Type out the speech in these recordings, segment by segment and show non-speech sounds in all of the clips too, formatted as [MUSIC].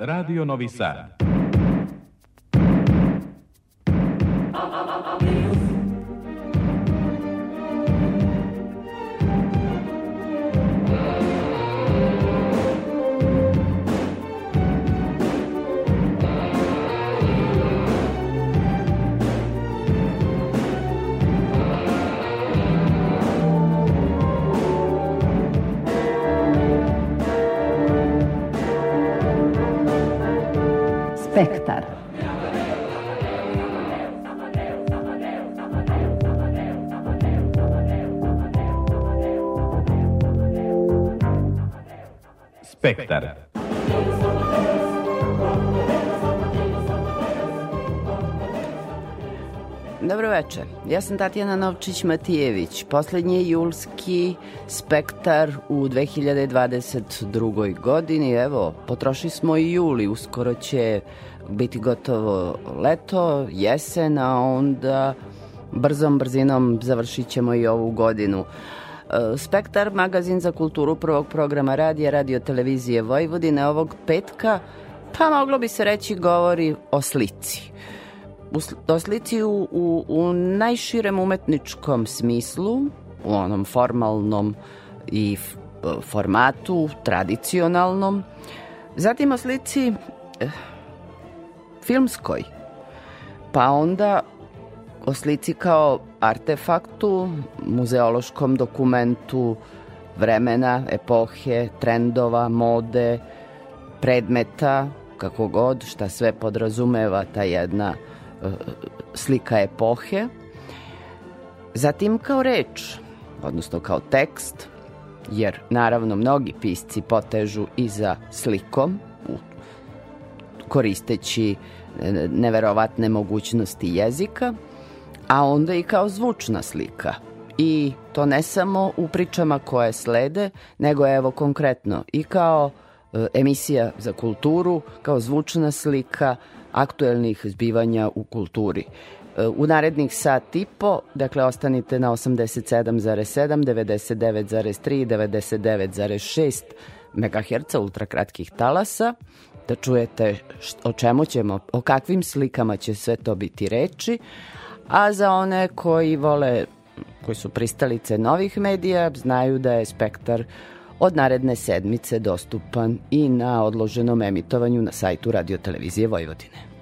Radio Novi Sad. Spektar. Spektar. Dobro veče. Ja sam Tatjana Novčić-Matijević. Poslednji julski spektar u 2022. godini. Evo, potrošili smo i juli. Uskoro će biti gotovo leto, jesen, a onda brzom brzinom završit ćemo i ovu godinu. E, Spektar, magazin za kulturu prvog programa radija, radio televizije Vojvodine ovog petka, pa moglo bi se reći govori o slici. U, sl- o slici u, u, u najširem umetničkom smislu, u onom formalnom i f, formatu, tradicionalnom. Zatim o slici eh, filmskoj, pa onda o slici kao artefaktu, muzeološkom dokumentu vremena, epohe, trendova, mode, predmeta, kako god, šta sve podrazumeva ta jedna slika epohe. Zatim kao reč, odnosno kao tekst, jer naravno mnogi pisci potežu i za slikom, koristeći neverovatne mogućnosti jezika, a onda i kao zvučna slika. I to ne samo u pričama koje slede, nego evo konkretno i kao e, emisija za kulturu, kao zvučna slika aktuelnih zbivanja u kulturi. E, u narednih sat i po, dakle ostanite na 87,7, 99,3 i 99,6 MHz ultrakratkih talasa, da čujete o čemu ćemo, o kakvim slikama će sve to biti reči, a za one koji vole, koji su pristalice novih medija, znaju da je Spektar od naredne sedmice dostupan i na odloženom emitovanju na sajtu Radio Televizije Vojvodine.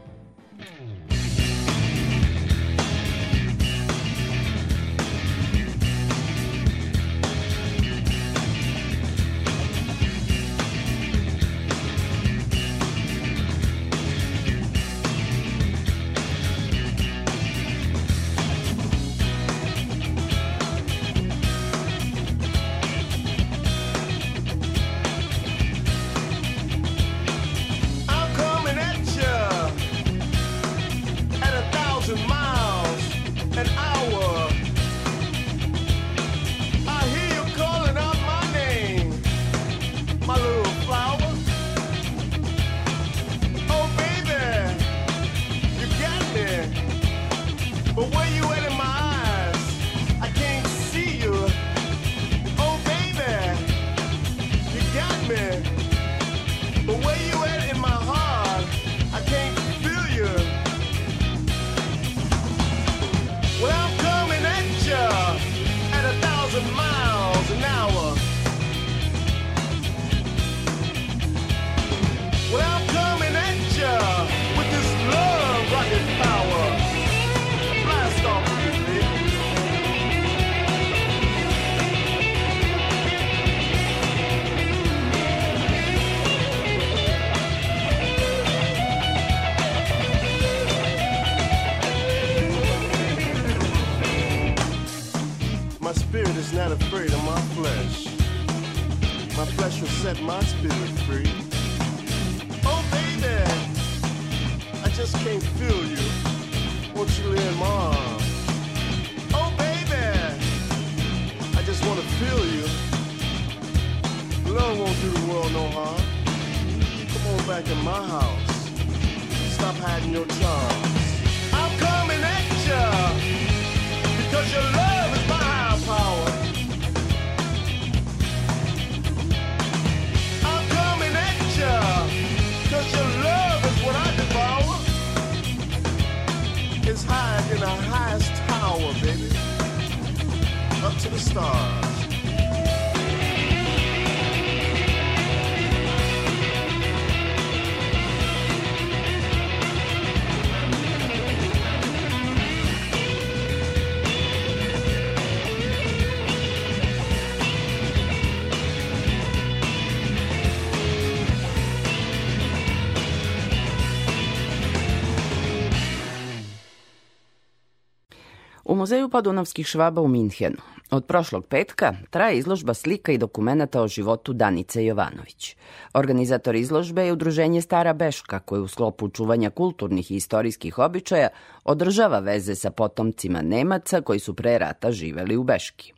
Muzeju podunavskih švaba u Minhenu od prošlog petka traje izložba slika i dokumenata o životu Danice Jovanović. Organizator izložbe je Udruženje Stara Beška koje u sklopu čuvanja kulturnih i istorijskih običaja održava veze sa potomcima Nemaca koji su pre rata živeli u Beški.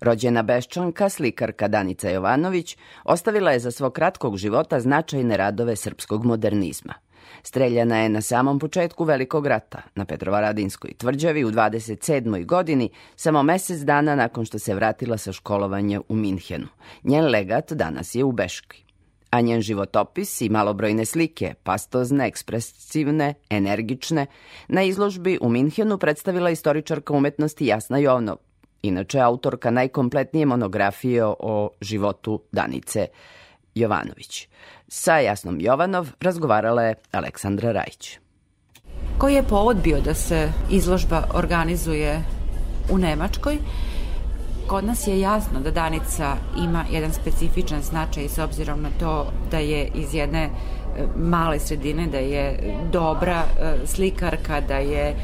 Rođena Beščanka, slikarka Danica Jovanović, ostavila je za svog kratkog života značajne radove srpskog modernizma. Streljana je na samom početku Velikog rata, na Petrovaradinskoj tvrđavi u 27. godini, samo mesec dana nakon što se vratila sa školovanja u Minhenu. Njen legat danas je u Beški a njen životopis i malobrojne slike, pastozne, ekspresivne, energične, na izložbi u Minhenu predstavila istoričarka umetnosti Jasna Jovnov, inače autorka najkompletnije monografije o životu Danice Jovanović. Sa Jasnom Jovanov razgovarala je Aleksandra Rajić. Koji je povod bio da se izložba organizuje u Nemačkoj? Kod nas je jasno da Danica ima jedan specifičan značaj s obzirom na to da je iz jedne e, male sredine, da je dobra e, slikarka, da je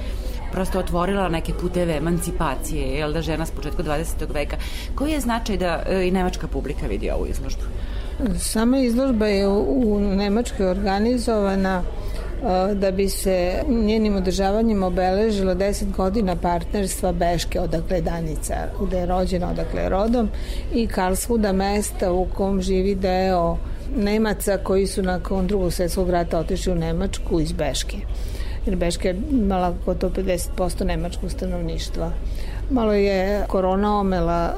prosto otvorila neke puteve emancipacije, jel da žena s početka 20. veka. Koji je značaj da e, i nemačka publika vidi ovu izložbu? Sama izložba je u Nemačkoj organizovana da bi se njenim održavanjem obeležilo 10 godina partnerstva Beške, odakle Danica, gde je rođena, odakle rodom, i Karlsvuda mesta u kom živi deo Nemaca koji su nakon drugog svetskog rata otišli u Nemačku iz Beške. Jer Beška je imala gotovo 50% nemačkog stanovništva. Malo je korona omela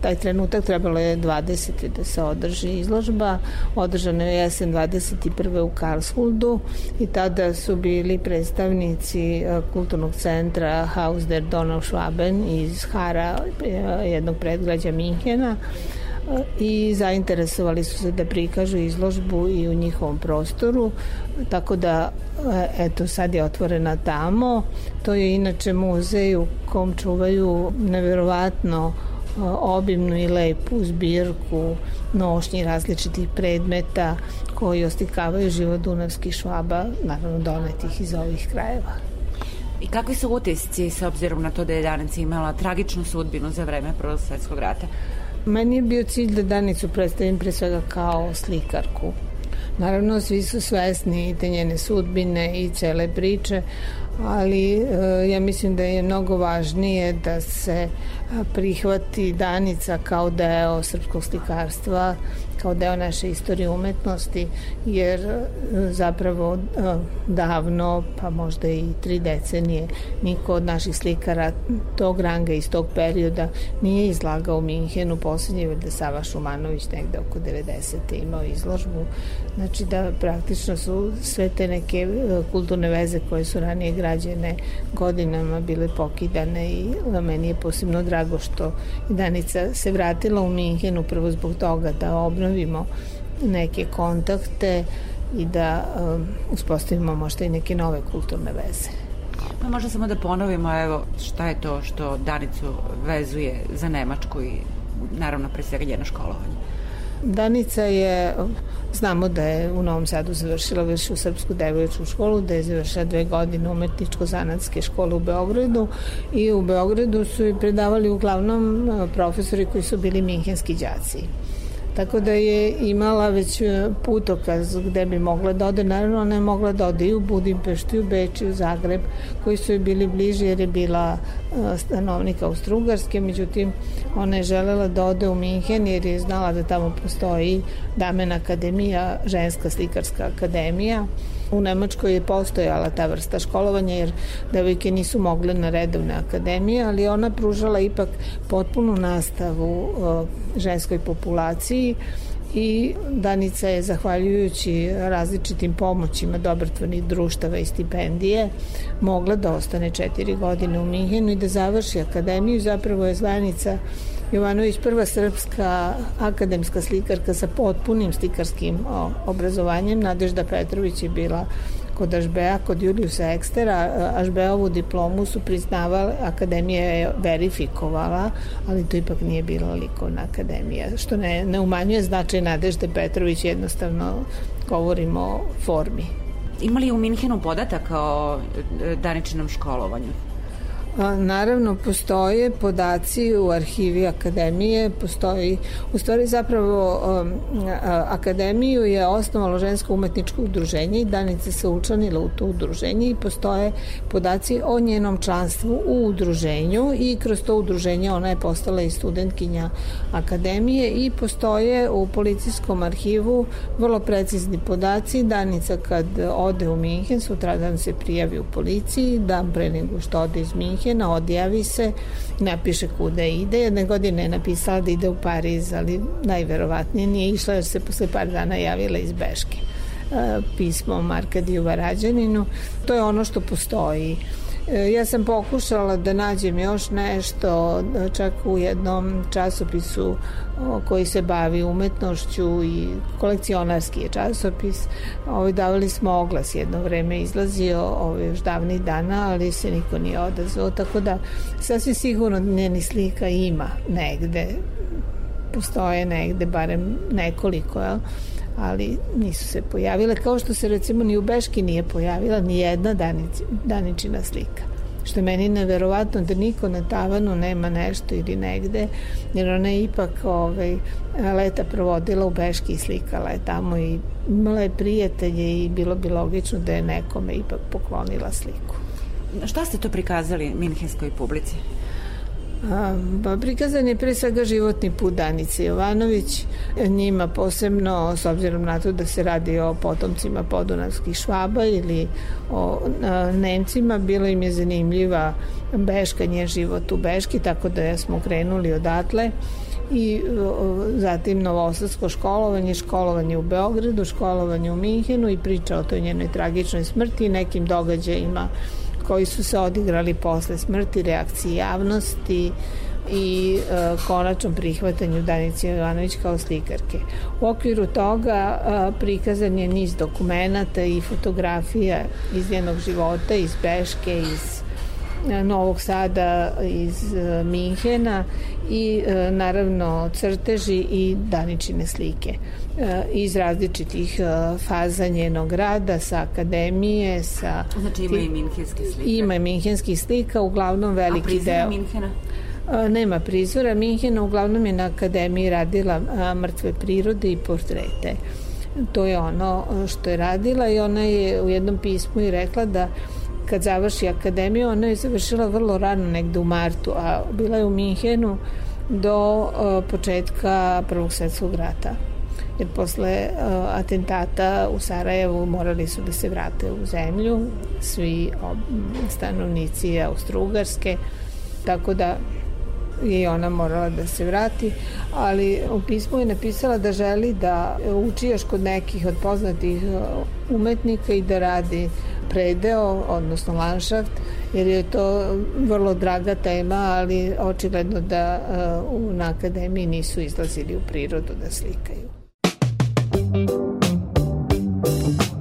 taj trenutak trebalo je 20. da se održi izložba. Održana je jesen 21. u Karlsrudu i tada su bili predstavnici e, kulturnog centra Haus der Donau Schwaben iz Hara, e, jednog predgrađa Minhena e, i zainteresovali su se da prikažu izložbu i u njihovom prostoru, tako da eto sad je otvorena tamo. To je inače muzej u kom čuvaju neverovatno obimnu i lepu zbirku nošnji različitih predmeta koji ostikavaju život dunavskih švaba, naravno donetih iz ovih krajeva. I kakvi su utisci s obzirom na to da je Danica imala tragičnu sudbinu za vreme Prvog svetskog rata? Meni je bio cilj da Danicu predstavim pre svega kao slikarku. Naravno, svi su svesni te njene sudbine i cele priče, ali e, ja mislim da je mnogo važnije da se prihvati Danica kao deo srpskog slikarstva, kao deo naše istorije umetnosti, jer e, zapravo e, davno, pa možda i tri decenije, niko od naših slikara tog ranga iz tog perioda nije izlagao u Minhenu, poslednji je da Sava Šumanović negde oko 90. imao izložbu, znači da praktično su sve te neke e, kulturne veze koje su ranije građene godinama bile pokidane i meni je posebno drago što Danica se vratila u Minhenu prvo zbog toga da obnovi obnovimo neke kontakte i da um, uspostavimo možda i neke nove kulturne veze. Pa možda samo da ponovimo evo šta je to što Danicu vezuje za Nemačku i naravno pre svega njeno školovanje. Danica je, znamo da je u Novom Sadu završila u Srpsku devoječku školu, da je završila dve godine umetničko-zanatske škole u Beogradu i u Beogradu su i predavali uglavnom uh, profesori koji su bili minhenski đaci. Tako da je imala već e, putokaz gde bi mogla da ode. Naravno, ona je mogla da ode i u Budimpeštu, u Beč, u Zagreb, koji su joj bili bliži jer je bila e, stanovnika Austrougarske. Međutim, ona je želela da ode u Minhen jer je znala da tamo postoji Damen akademija, ženska slikarska akademija U Nemačkoj je postojala ta vrsta školovanja jer devojke nisu mogle na redovne akademije, ali ona pružala ipak potpunu nastavu ženskoj populaciji i Danica je zahvaljujući različitim pomoćima dobrotvornih društava i stipendije mogla da ostane četiri godine u Minhenu i da završi akademiju. Zapravo je Zvanica Jovanović prva srpska akademska slikarka sa potpunim slikarskim obrazovanjem. Nadežda Petrović je bila kod Ažbea, kod Juliusa Ekstera, Ažbeovu diplomu su priznavali, akademija je verifikovala, ali to ipak nije bila likovna akademija, što ne, ne umanjuje značaj Nadežde Petrović, jednostavno govorimo o formi. Ima li u Minhenu podataka o e, daničinom školovanju? Naravno, postoje podaci u arhivi akademije, postoji, u stvari zapravo um, akademiju je osnovalo žensko umetničko udruženje i Danica se učlanila u to udruženje i postoje podaci o njenom članstvu u udruženju i kroz to udruženje ona je postala i studentkinja akademije i postoje u policijskom arhivu vrlo precizni podaci. Danica kad ode u Minhen, sutradan se prijavi u policiji, dan pre nego što ode iz Minhen, Minhena, odjavi se, napiše kuda ide. Jedne godine je napisala da ide u Pariz, ali najverovatnije nije išla jer se posle par dana javila iz Beške e, pismo Markadiju Varađaninu. To je ono što postoji. E, ja sam pokušala da nađem još nešto, čak u jednom časopisu koji se bavi umetnošću i kolekcionarski je časopis. Ovaj, davali smo oglas jedno vreme izlazio ovaj, još davnih dana, ali se niko nije odazvao, tako da sasvim sigurno njeni slika ima negde postoje negde, barem nekoliko, jel? Ali nisu se pojavile, kao što se recimo ni u Beški nije pojavila ni jedna danic, daničina slika što je meni neverovatno da niko na tavanu nema nešto ili negde, jer ona je ipak ovaj, leta provodila u Beški i slikala je tamo i imala je prijatelje i bilo bi logično da je nekome ipak poklonila sliku. Šta ste to prikazali minhenskoj publici? Pa prikazan je pre svega životni put Danice Jovanović, njima posebno s obzirom na to da se radi o potomcima podunavskih švaba ili o Nemcima, bilo im je zanimljiva Beška, nje život u Beški, tako da smo krenuli odatle. I zatim novosadsko školovanje, školovanje u Beogradu, školovanje u Minhenu i priča o toj njenoj tragičnoj smrti i nekim događajima koji su se odigrali posle smrti, reakcije javnosti i e, konačnom prihvatanju Danice Jovanović kao slikarke. U okviru toga e, prikazan je niz dokumenta i fotografija iz njenog života, iz Beške, iz Novog Sada, iz e, Minhena i e, naravno crteži i daničine slike. E, iz različitih e, faza njenog rada, sa akademije, sa... Znači ima i minhenske slike? Ima i minhenskih slika, uglavnom veliki deo... A Minhena? E, nema prizora. Minhena uglavnom je na akademiji radila mrtve prirode i portrete. To je ono što je radila i ona je u jednom pismu i rekla da kad završi akademiju, ona je završila vrlo rano, negde u martu, a bila je u Minhenu do početka Prvog svetskog rata. Jer posle uh, atentata u Sarajevu morali su da se vrate u zemlju, svi stanovnici Austro-Ugarske, tako da je ona morala da se vrati, ali u pismu je napisala da želi da uči još kod nekih od poznatih umetnika i da radi predeo, odnosno lanšaft, jer je to vrlo draga tema, ali očigledno da uh, na akademiji nisu izlazili u prirodu da slikaju. on,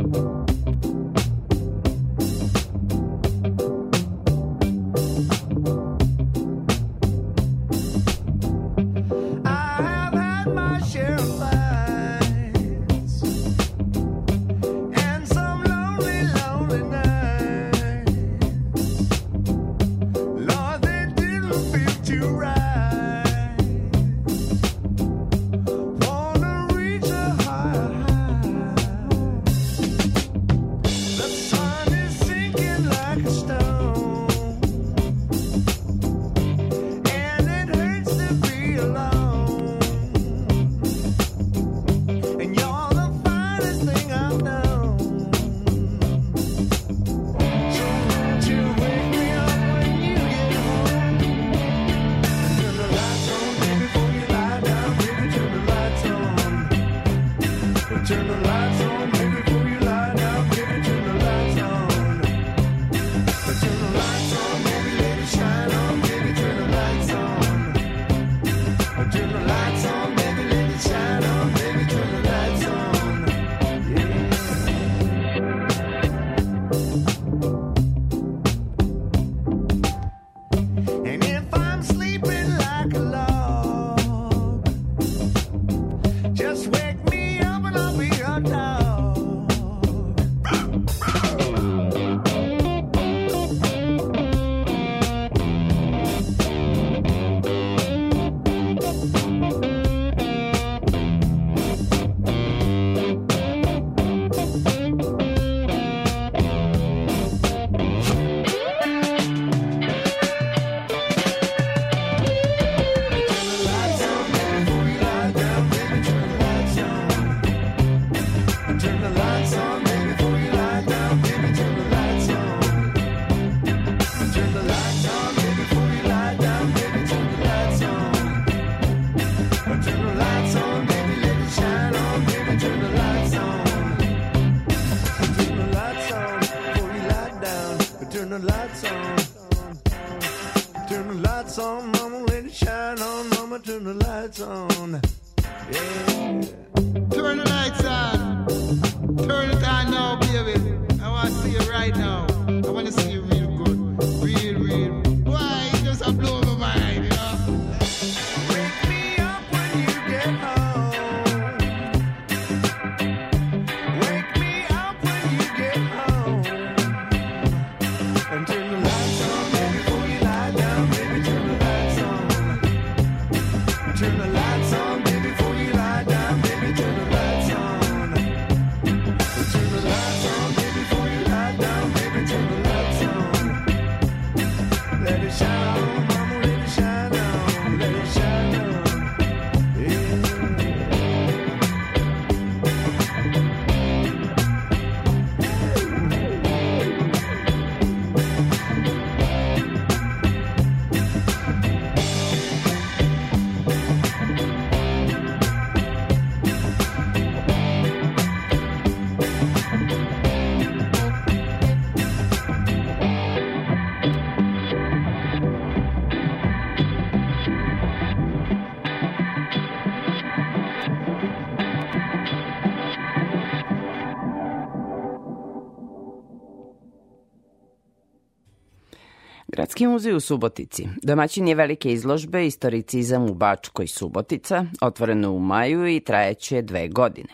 muzej u Subotici. Domaćin je velike izložbe Istoricizam u Bačkoj Subotica, otvoreno u maju i trajeće dve godine.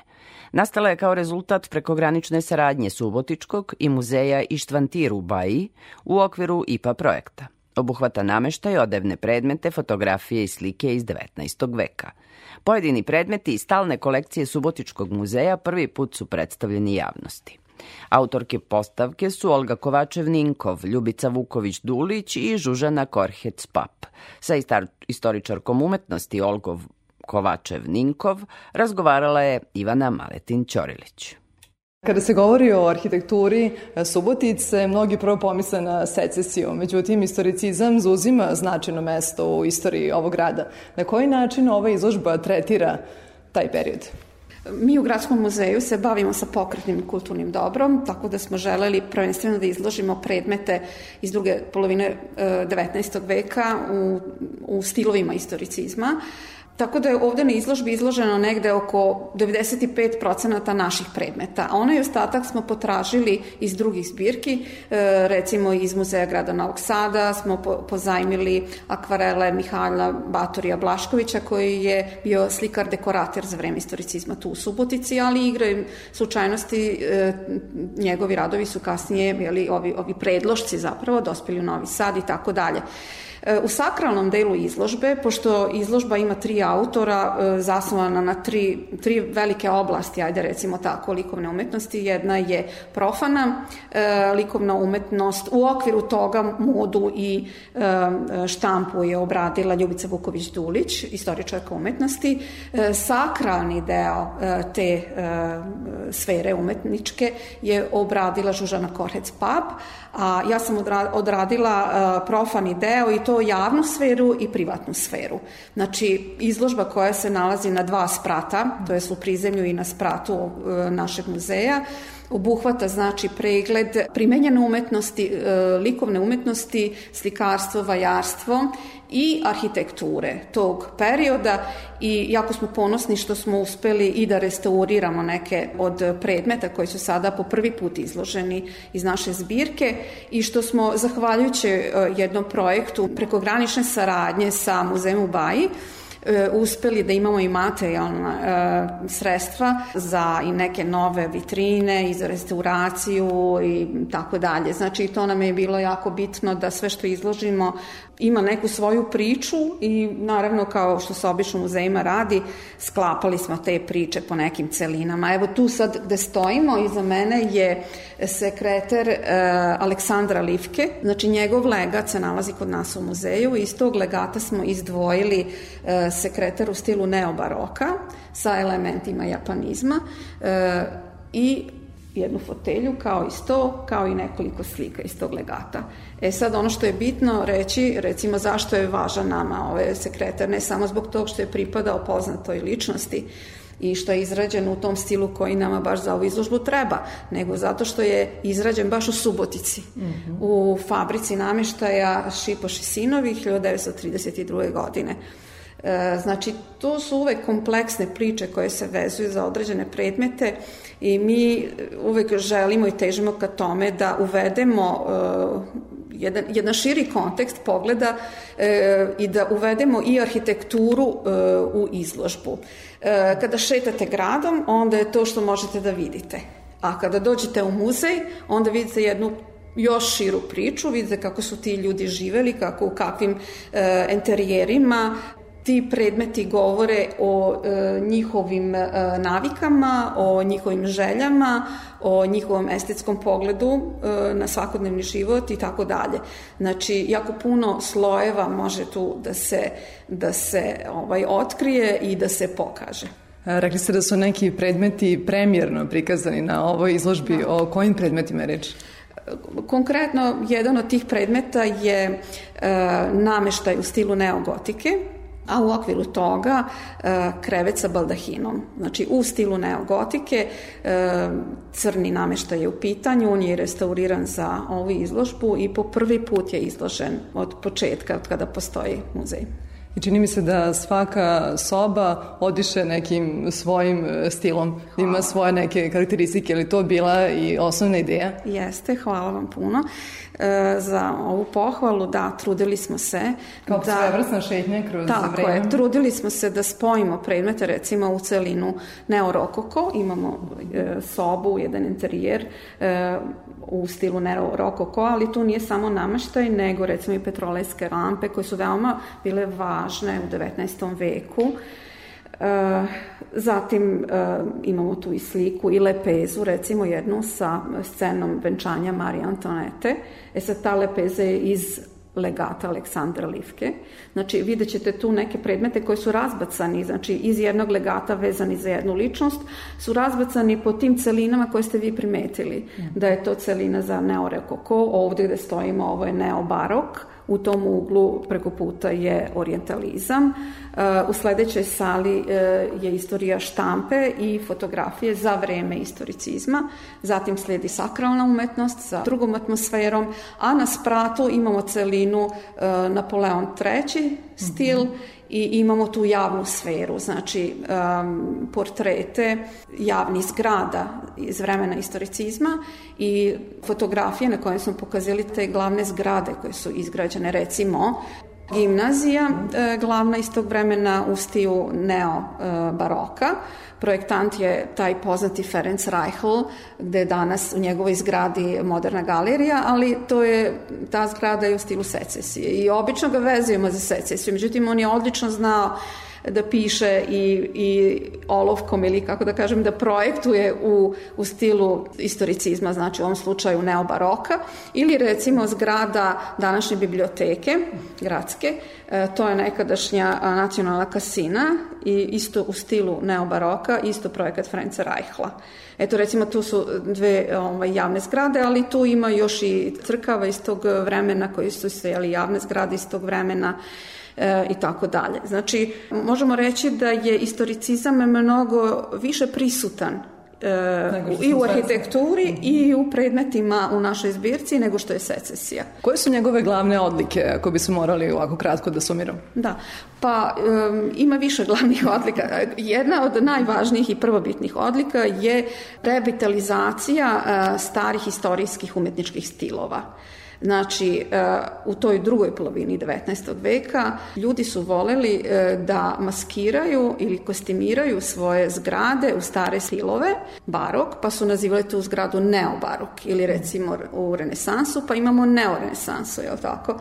Nastala je kao rezultat prekogranične saradnje Subotičkog i muzeja Ištvantir u Baji u okviru IPA projekta. Obuhvata nameštaj, odevne predmete, fotografije i slike iz 19. veka. Pojedini predmeti iz stalne kolekcije Subotičkog muzeja prvi put su predstavljeni javnosti. Autorke postavke su Olga Kovačev-Ninkov, Ljubica Vuković-Dulić i Žužana Korhec-Pap. Sa istoričarkom umetnosti Olgov Kovačev-Ninkov razgovarala je Ivana Maletin-Ćorilić. Kada se govori o arhitekturi e, Subotice, mnogi prvo pomisle na secesiju, međutim, istoricizam zauzima značajno mesto u istoriji ovog grada. Na koji način ova izložba tretira taj period? Mi u Gradskom muzeju se bavimo sa pokretnim kulturnim dobrom, tako da smo želeli prvenstveno da izložimo predmete iz druge polovine e, 19. veka u, u stilovima istoricizma. Tako da je ovde na izložbi izloženo negde oko 95% naših predmeta. A onaj ostatak smo potražili iz drugih zbirki, e, recimo iz Muzeja grada Novog Sada smo po, pozajmili akvarele Mihajla Batorija Blaškovića koji je bio slikar dekorater za vreme istoricizma tu u Subotici, ali igre slučajnosti e, njegovi radovi su kasnije, jeli, ovi, ovi predlošci zapravo dospeli u Novi Sad i tako dalje. U sakralnom delu izložbe, pošto izložba ima tri autora, e, zasnovana na tri, tri velike oblasti, ajde recimo tako, likovne umetnosti, jedna je profana e, likovna umetnost, u okviru toga modu i e, štampu je obradila Ljubica Vuković-Dulić, istoričarka umetnosti. Sakralni deo te sfere umetničke je obradila Žužana Korhec-Pap, a ja sam odradila profani deo i to javnu sferu i privatnu sferu. Znači, izložba koja se nalazi na dva sprata, to je u prizemlju i na spratu našeg muzeja, obuhvata znači pregled primenjene umetnosti, likovne umetnosti, slikarstvo, vajarstvo i arhitekture tog perioda i jako smo ponosni što smo uspeli i da restauriramo neke od predmeta koji su sada po prvi put izloženi iz naše zbirke i što smo, zahvaljujući jednom projektu prekogranične saradnje sa Muzejem u Baji, uspeli da imamo i materijalna e, sredstva za i neke nove vitrine i za restauraciju i tako dalje. Znači to nam je bilo jako bitno da sve što izložimo ima neku svoju priču i naravno kao što se obično muzejima radi, sklapali smo te priče po nekim celinama. Evo tu sad gde stojimo, iza mene je sekreter e, Aleksandra Livke, znači njegov legat se nalazi kod nas u muzeju iz tog legata smo izdvojili e, sekretar u stilu neobaroka sa elementima japanizma e, i jednu fotelju, kao i sto, kao i nekoliko slika iz tog legata. E sad, ono što je bitno reći, recimo zašto je važan nama ovaj sekretar, ne samo zbog tog što je pripadao poznatoj ličnosti, i što je izrađen u tom stilu koji nama baš za ovu izložbu treba, nego zato što je izrađen baš u Subotici, mm -hmm. u fabrici nameštaja Šipoš i Sinovi 1932. godine. E, znači, to su uvek kompleksne priče koje se vezuju za određene predmete i mi uvek želimo i težimo ka tome da uvedemo uh, jedan, jedan širi kontekst pogleda e, i da uvedemo i arhitekturu e, u izložbu. E, kada šetate gradom, onda je to što možete da vidite. A kada dođete u muzej, onda vidite jednu još širu priču, vidite kako su ti ljudi živeli, kako u kakvim e, enterijerima, ti predmeti govore o e, njihovim e, navikama, o njihovim željama, o njihovom estetskom pogledu e, na svakodnevni život i tako dalje. Znači, jako puno slojeva može tu da se, da se ovaj, otkrije i da se pokaže. Rekli ste da su neki predmeti premjerno prikazani na ovoj izložbi. Da. O kojim predmetima je reč? Konkretno, jedan od tih predmeta je e, nameštaj u stilu neogotike, a u okviru toga e, krevet sa baldahinom. Znači u stilu neogotike e, crni nameštaj je u pitanju, on je restauriran za ovu izložbu i po prvi put je izložen od početka od kada postoji muzej. I čini mi se da svaka soba odiše nekim svojim e, stilom, hvala. ima svoje neke karakteristike, ili to bila i osnovna ideja? Jeste, hvala vam puno e, za ovu pohvalu. Da, trudili smo se. Kao da, svevrsna šetnja kroz tako vreme. Tako je, trudili smo se da spojimo predmete, recimo u celinu neorokoko, imamo e, sobu, jedan interijer, e, u stilu neorokoko, ali tu nije samo namaštaj, nego recimo i petrolejske lampe koje su veoma bile važne u 19. veku. E, zatim e, imamo tu i sliku i lepezu, recimo jednu sa scenom venčanja Marije Antonete. E sad ta lepeza je iz legata Aleksandra Livke. Znači, vidjet ćete tu neke predmete koji su razbacani, znači iz jednog legata vezani za jednu ličnost, su razbacani po tim celinama koje ste vi primetili. Da je to celina za neorekoko, ovde gde stojimo ovo je neobarok, u tom uglu preko puta je orientalizam. U sledećoj sali e, je istorija štampe i fotografije za vreme istoricizma, zatim sledi sakralna umetnost sa drugom atmosferom, a na spratu imamo celinu e, Napoleon III stil mm -hmm i imamo tu javnu sferu, znači um, portrete javnih zgrada iz vremena istoricizma i fotografije na kojima smo pokazali te glavne zgrade koje su izgrađene, recimo gimnazija, e, glavna iz tog vremena u stiju neo-baroka. E, Projektant je taj poznati Ferenc Reichel, gde je danas u njegovoj zgradi moderna galerija, ali to je, ta zgrada je u stilu secesije i obično ga vezujemo za secesiju. Međutim, on je odlično znao da piše i, i olovkom ili kako da kažem da projektuje u, u stilu istoricizma, znači u ovom slučaju neobaroka ili recimo zgrada današnje biblioteke gradske, e, to je nekadašnja nacionalna kasina i isto u stilu neobaroka, isto projekat Franca Reichla. Eto recimo tu su dve ovaj, javne zgrade, ali tu ima još i crkava iz tog vremena koji su stojali javne zgrade iz tog vremena i tako dalje. Znači, možemo reći da je istoricizam mnogo više prisutan e, i u arhitekturi mm -hmm. i u predmetima u našoj zbirci nego što je secesija. Koje su njegove glavne odlike, ako bi se morali ovako kratko da sumiramo? Da, pa um, ima više [LAUGHS] glavnih odlika. Jedna od najvažnijih i prvobitnih odlika je revitalizacija uh, starih istorijskih umetničkih stilova. Znači, e, u toj drugoj polovini 19. veka ljudi su voleli e, da maskiraju ili kostimiraju svoje zgrade u stare stilove, barok, pa su nazivali tu zgradu neobarok ili recimo u renesansu, pa imamo neorenesansu, je li tako?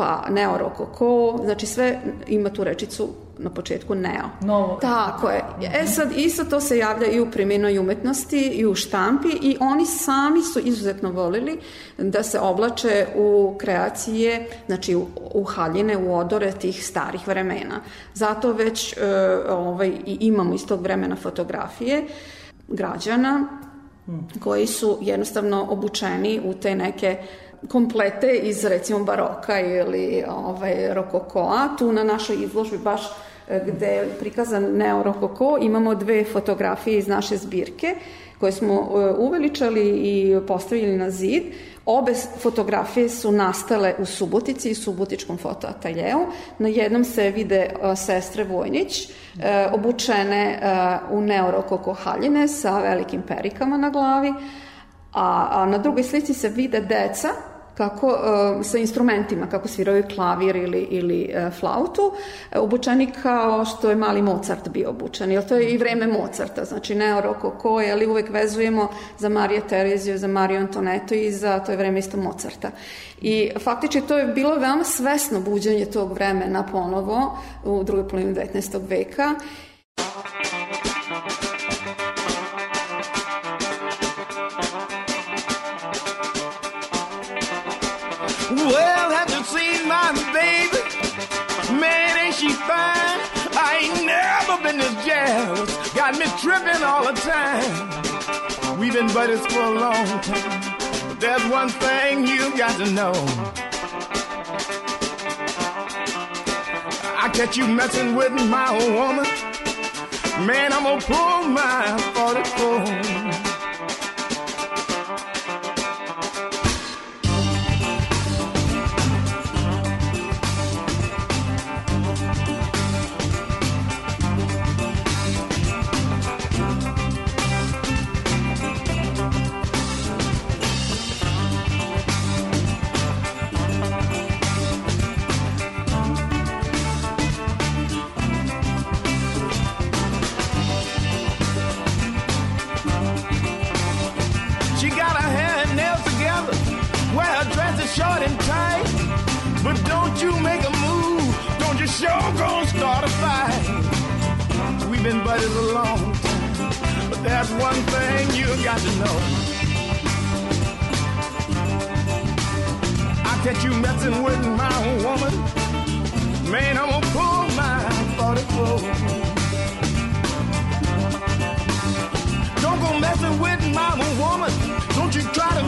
pa neorokoko, znači sve ima tu rečicu na početku neo. Novo. Tako je. E sad, isto to se javlja i u primjenoj umetnosti i u štampi i oni sami su izuzetno volili da se oblače u kreacije, znači u, u haljine, u odore tih starih vremena. Zato već e, ovaj, i imamo iz tog vremena fotografije građana koji su jednostavno obučeni u te neke komplete iz recimo baroka ili ovaj, rokokoa. Tu na našoj izložbi baš gde je prikazan neorokoko imamo dve fotografije iz naše zbirke koje smo e, uveličali i postavili na zid. Obe fotografije su nastale u Subotici i Subotičkom fotoateljeu. Na jednom se vide uh, sestre Vojnić, uh, obučene u neorokoko haljine sa velikim perikama na glavi, a na drugoj slici se vide deca kako uh, sa instrumentima, kako sviraju klavir ili, ili uh, flautu, obučeni kao što je mali Mozart bio obučen, jer to je i vreme Mozarta, znači neorokoko, ali uvek vezujemo za Marija Tereziju, za Mariju Antonetu i za to je vreme isto Mozarta. I faktički to je bilo veoma svesno buđenje tog vremena ponovo u drugoj polovini 19. veka Well, all the time. We've been buddies for a long time. But there's one thing you got to know. I catch you messing with my woman. Man, I'm gonna pull my 44. Short and tight. But don't you make a move, don't you sure gonna start a fight. We've been buddies a long time, but there's one thing you got to know. I catch you messing with my woman, man, I'm gonna pull my 44. Don't go messing with my woman. Don't you try to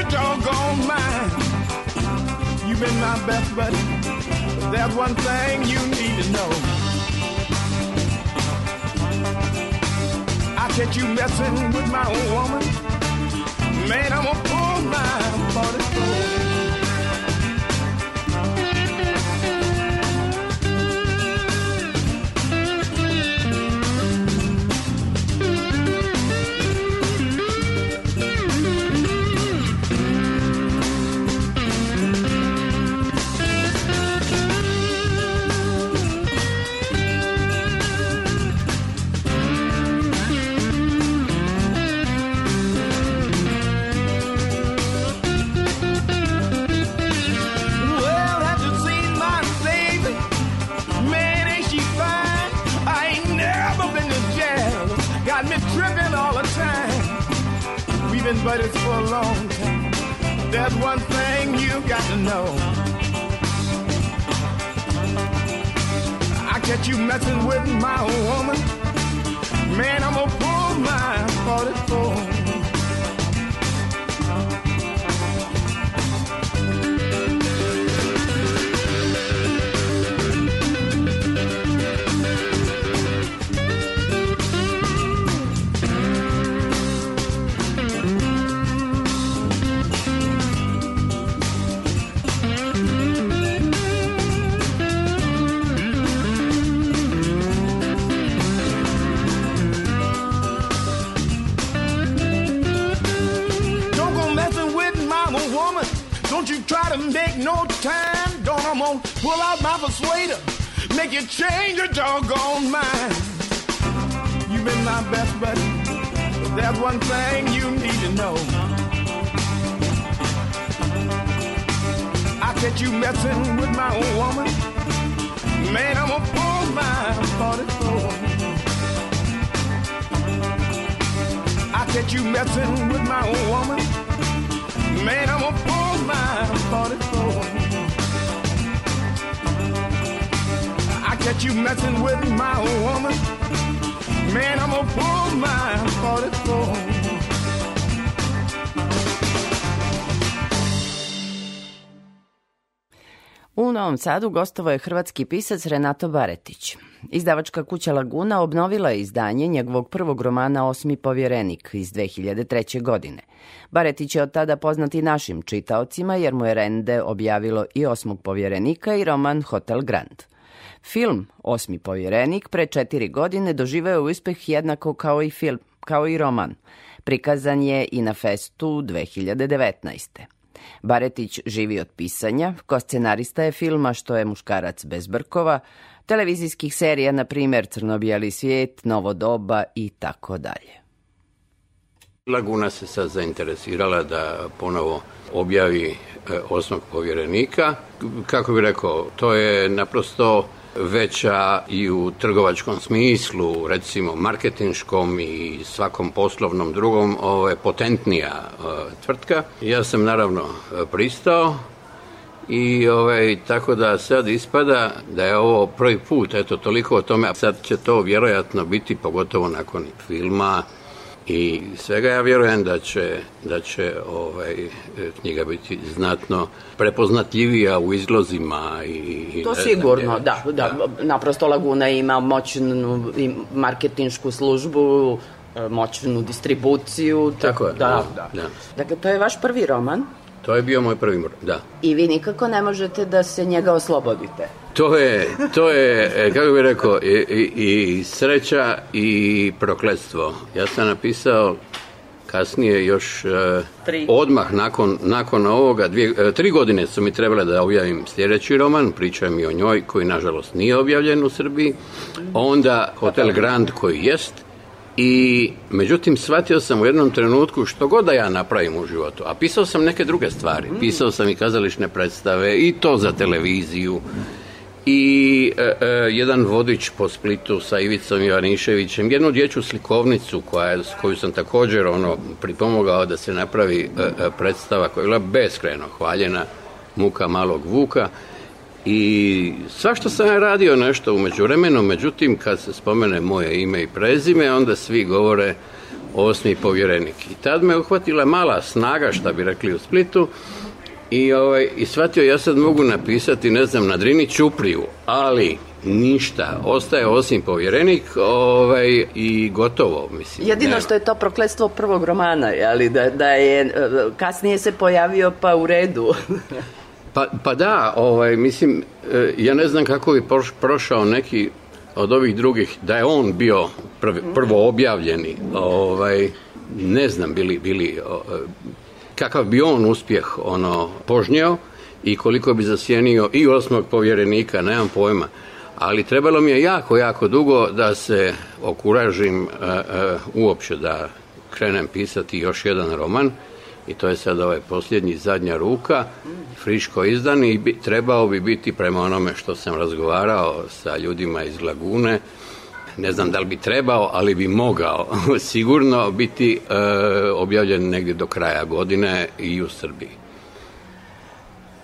your doggone mind. You've been my best buddy. There's one thing you need to know. I catch you messing with my woman. Man, I'm gonna pull my 44. Doggone Novom Sadu gostovao je hrvatski pisac Renato Baretić. Izdavačka kuća Laguna obnovila je izdanje njegovog prvog romana Osmi povjerenik iz 2003. godine. Baretić je od tada poznati našim čitaocima jer mu je Rende objavilo i Osmog povjerenika i roman Hotel Grand. Film Osmi povjerenik pre četiri godine doživeo uspeh jednako kao i film, kao i roman. Prikazan je i na festu 2019. Baretić živi od pisanja, ko scenarista je filma Što je muškarac bez brkova, televizijskih serija, na primjer Crnobijeli svijet, Novo doba i tako dalje. Laguna se sad zainteresirala da ponovo objavi e, osmog povjerenika. Kako bi rekao, to je naprosto veća i u trgovačkom smislu, recimo marketinškom i svakom poslovnom drugom, ovo je potentnija e, tvrtka. Ja sam naravno pristao i ovaj, tako da sad ispada da je ovo prvi put, eto toliko o tome, a sad će to vjerojatno biti pogotovo nakon filma i svega ja vjerujem da će, da će ovaj, knjiga biti znatno prepoznatljivija u izlozima i, i To sigurno, je- da, da, naprosto Laguna ima moćnu marketinšku službu, e, moćnu distribuciju. Tako je, Da, da, da. da. Dakle, to je vaš prvi roman To je bio moj prvi mor, da. i vi nikako ne možete da se njega oslobodite. To je, to je, e, kako bih rekao, i, i, i sreća i prokletstvo. Ja sam napisao kasnije još e, Tri. odmah nakon, nakon ovoga, dvije, e, tri godine su mi trebale da objavim sljedeći roman, pričam i o njoj, koji nažalost nije objavljen u Srbiji, onda Hotel Grand koji jest, i međutim shvatio sam u jednom trenutku što god da ja napravim u životu, a pisao sam neke druge stvari, pisao sam i kazališne predstave i to za televiziju. I e, e, jedan vodič po Splitu sa Ivicom Ivaniševićem, jednu dječju slikovnicu koja, je- koju sam također ono pripomogao da se napravi e, e, predstava koja je bila beskreno hvaljena Muka malog Vuka i svašta sam ja radio nešto u međuvremenu, međutim kad se spomene moje ime i prezime, onda svi govore osmi povjerenik. I tad me uhvatila mala snaga, šta bi rekli u Splitu, i, ovaj, i shvatio ja sad mogu napisati, ne znam, na Drini Ćupriju, ali ništa, ostaje osim povjerenik ovaj, i gotovo, mislim. Jedino nema. što je to prokletstvo prvog romana, ali da, da je e, kasnije se pojavio pa u redu. [LAUGHS] Pa, pa da, ovaj, mislim, e, ja ne znam kako bi proš- prošao neki od ovih drugih, da je on bio prvi, prvo objavljeni, ovaj, ne znam bili, bili e, kakav bi on uspjeh ono požnjeo i koliko bi zasjenio i osmog povjerenika, nemam pojma. Ali trebalo mi je jako, jako dugo da se okuražim e, e, uopće da krenem pisati još jedan roman i to je sad ovaj posljednji zadnja ruka, friško izdan i bi, trebao bi biti prema onome što sam razgovarao sa ljudima iz Lagune, ne znam da li bi trebao, ali bi mogao [LAUGHS] sigurno biti e, objavljen negdje do kraja godine i u Srbiji.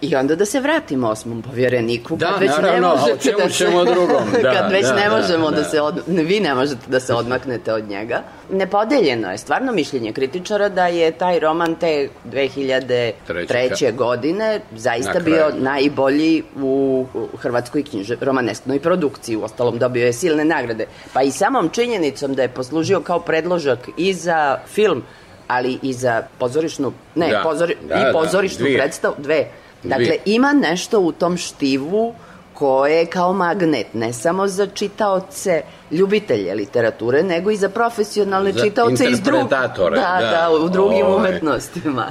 I onda da se vratimo osmom povjereniku. Da, kad već naravno, ne a o možete čemu da se, ćemo drugom? [LAUGHS] Da, kad već da, ne da, možemo da, da. se od, vi ne možete da se odmaknete od njega. Nepodeljeno je stvarno mišljenje kritičara da je taj roman te 2003. Treće. godine zaista Na bio najbolji u hrvatskoj knjiže, romanesknoj produkciji. U ostalom dobio je silne nagrade. Pa i samom činjenicom da je poslužio kao predložak i za film, ali i za pozorišnu, ne, Da, pozori, da, i da, pozorišnu dvije. predstavu, dve. Dakle, ima nešto u tom štivu koje je kao magnet, ne samo za čitaoce, ljubitelje literature, nego i za profesionalne Za čitaoce iz drugih... Da, da. da, u drugim Ovaj. umetnostima.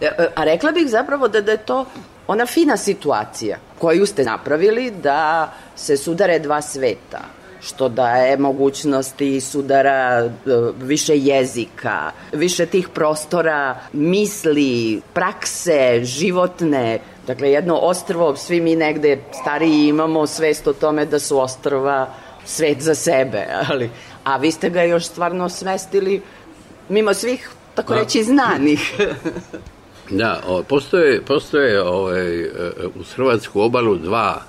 E, e, A rekla bih zapravo da, da je to ona fina situacija koju ste napravili da se sudare dva sveta što daje mogućnosti sudara e, više jezika, više tih prostora, misli, prakse, životne. Dakle, jedno ostrvo, svi mi negde stariji imamo svest o tome da su ostrva svet za sebe, [LAUGHS] ali, a vi ste ga još stvarno smestili mimo svih, tako Da. reći, znanih. [LAUGHS] Da, o, postoje, postoje ovaj, e, uz Hrvatsku obalu dva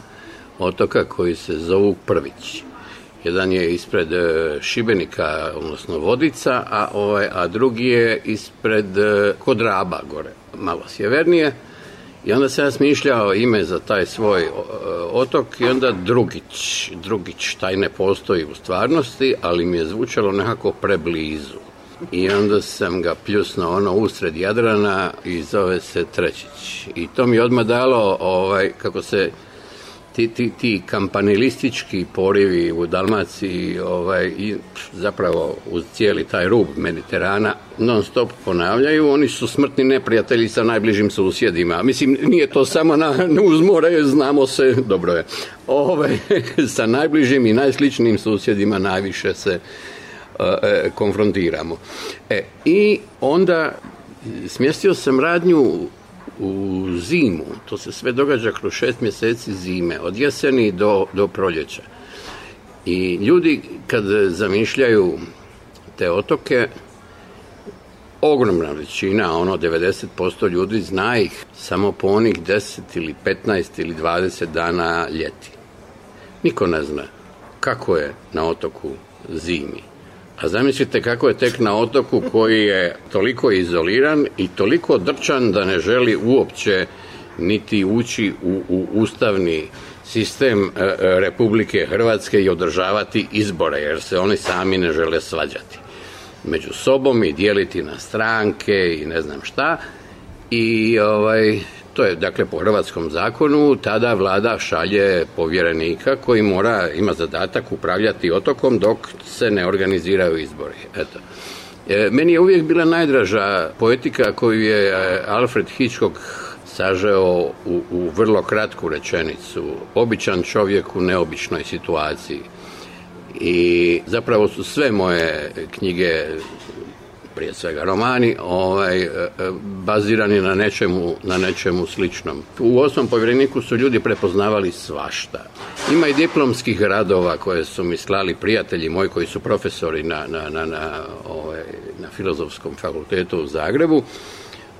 otoka koji se zovu Prvić. Jedan je ispred e, Šibenika, odnosno Vodica, a, ovaj, a drugi je ispred e, Kodraba gore, malo sjevernije. I onda sam ja smišljao ime za taj svoj e, otok i onda Drugić. Drugić, taj ne postoji u stvarnosti, ali mi je zvučalo nekako preblizu. I onda sam ga pljusno ono usred Jadrana i zove se Trećić. I to mi je odmah dalo, ovaj, kako se ti, ti, ti kampanilistički porivi u Dalmaciji ovaj, i zapravo uz cijeli taj rub Mediterana non stop ponavljaju, oni su smrtni neprijatelji sa najbližim susjedima. Mislim, nije to samo na, uz more, znamo se, dobro je, ovaj, [LAUGHS] sa najbližim i najsličnim susjedima najviše se e, konfrontiramo. E, I onda smjestio sam radnju u zimu, to se sve događa kroz šest mjeseci zime, od jeseni do, do proljeća. I ljudi kad zamišljaju te otoke, ogromna većina, ono 90% ljudi zna ih samo po onih 10 ili 15 ili 20 dana ljeti. Niko ne zna kako je na otoku zimi. A zamislite kako je tek na otoku koji je toliko izoliran i toliko drčan da ne želi uopće niti ući u, u ustavni sistem e, e, Republike Hrvatske i održavati izbore, jer se oni sami ne žele svađati među sobom i dijeliti na stranke i ne znam šta. I ovaj, to je dakle po hrvatskom zakonu, tada vlada šalje povjerenika koji mora, ima zadatak upravljati otokom dok se ne organiziraju izbori. Eto. E, meni je uvijek bila najdraža poetika koju je e, Alfred Hitchcock sažeo u, u vrlo kratku rečenicu. Običan čovjek u neobičnoj situaciji. I zapravo su sve moje knjige prije svega romani, ovaj, e, e, bazirani na nečemu, na nečemu sličnom. U osmom povjereniku su ljudi prepoznavali svašta. Ima i diplomskih radova koje su mi slali prijatelji moji koji su profesori na, na, na, na, ovaj, na filozofskom fakultetu u Zagrebu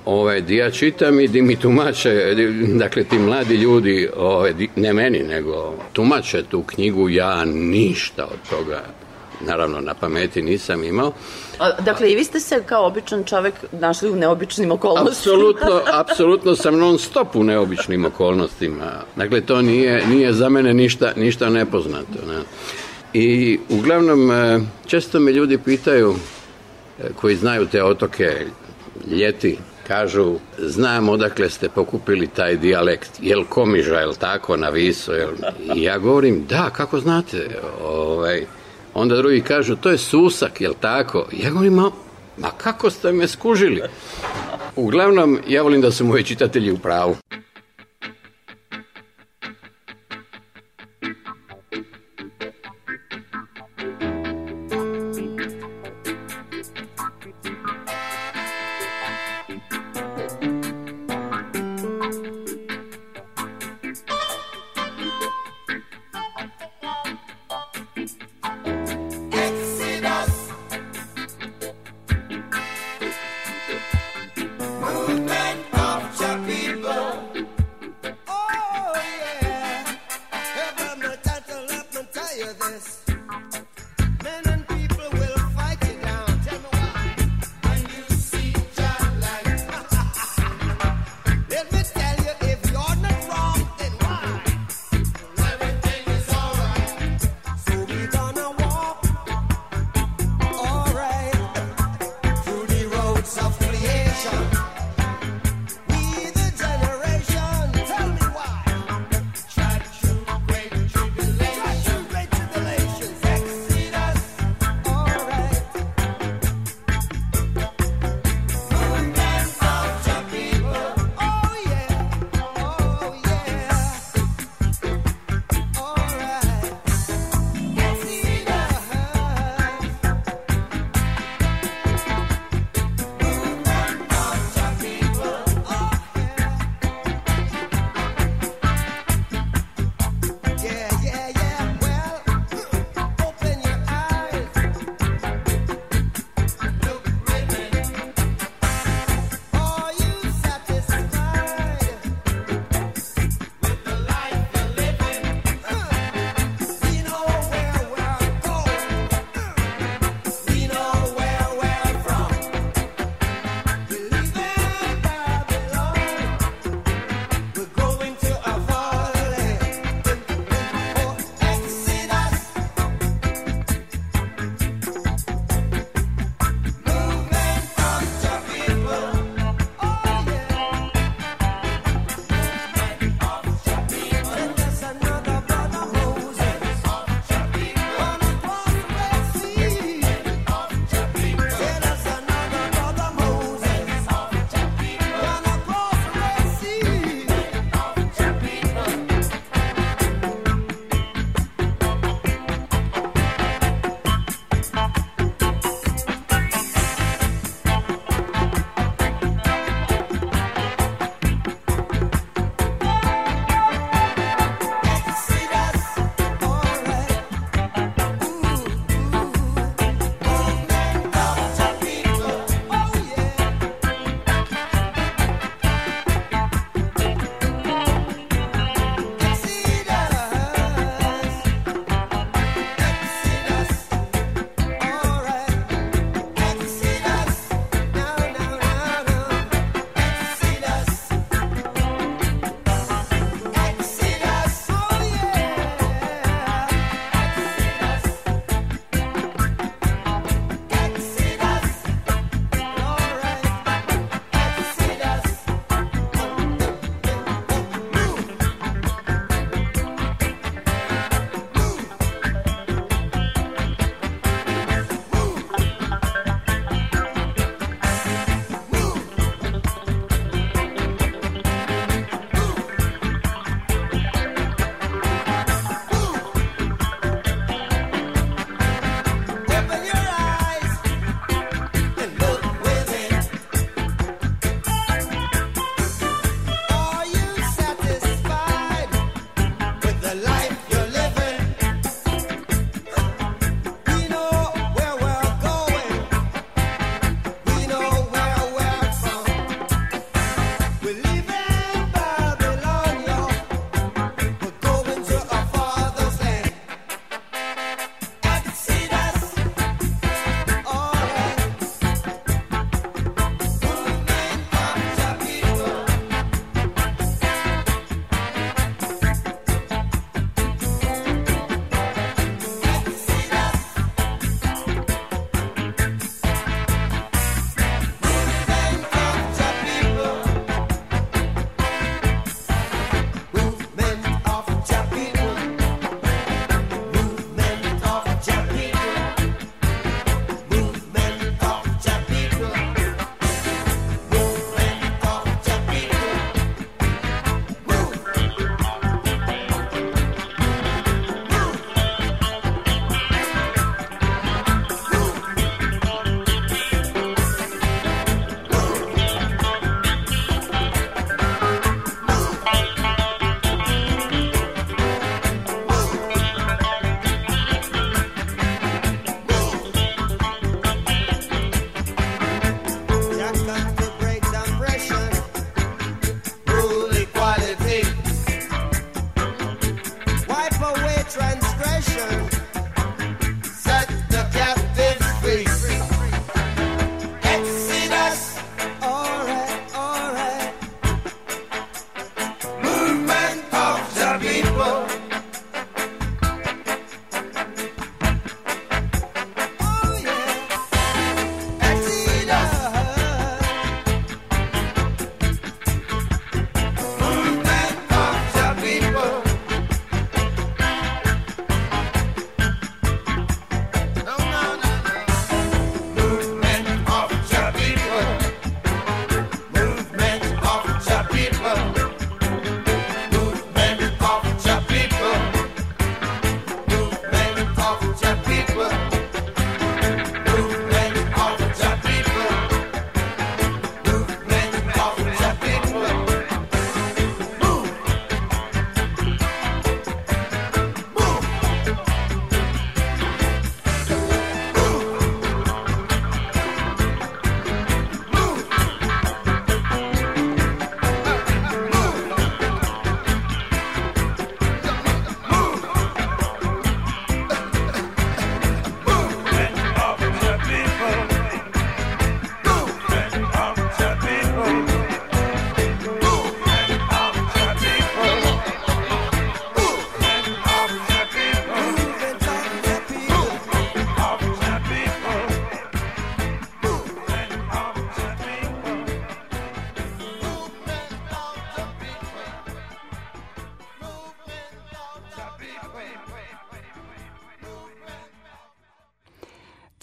ovaj, di ja čitam i di mi tumače, dakle ti mladi ljudi, ovaj, ne meni, nego tumače tu knjigu, ja ništa od toga naravno na pameti nisam imao. A, dakle, i vi ste se kao običan čovek našli u neobičnim okolnostima. Apsolutno, apsolutno sam non stop u neobičnim okolnostima. Dakle, to nije, nije za mene ništa, ništa nepoznato. Ne. I uglavnom, e, često me ljudi pitaju, e, koji znaju te otoke ljeti, kažu, znam odakle ste pokupili taj dijalekt, jel komiža, jel tako, na viso, jel... I ja govorim, da, kako znate, ovaj, Onda drugi kažu, to je susak, jel tako? Ja govorim, ma, ma kako ste me skužili? Uglavnom, ja volim da su moji čitatelji u pravu.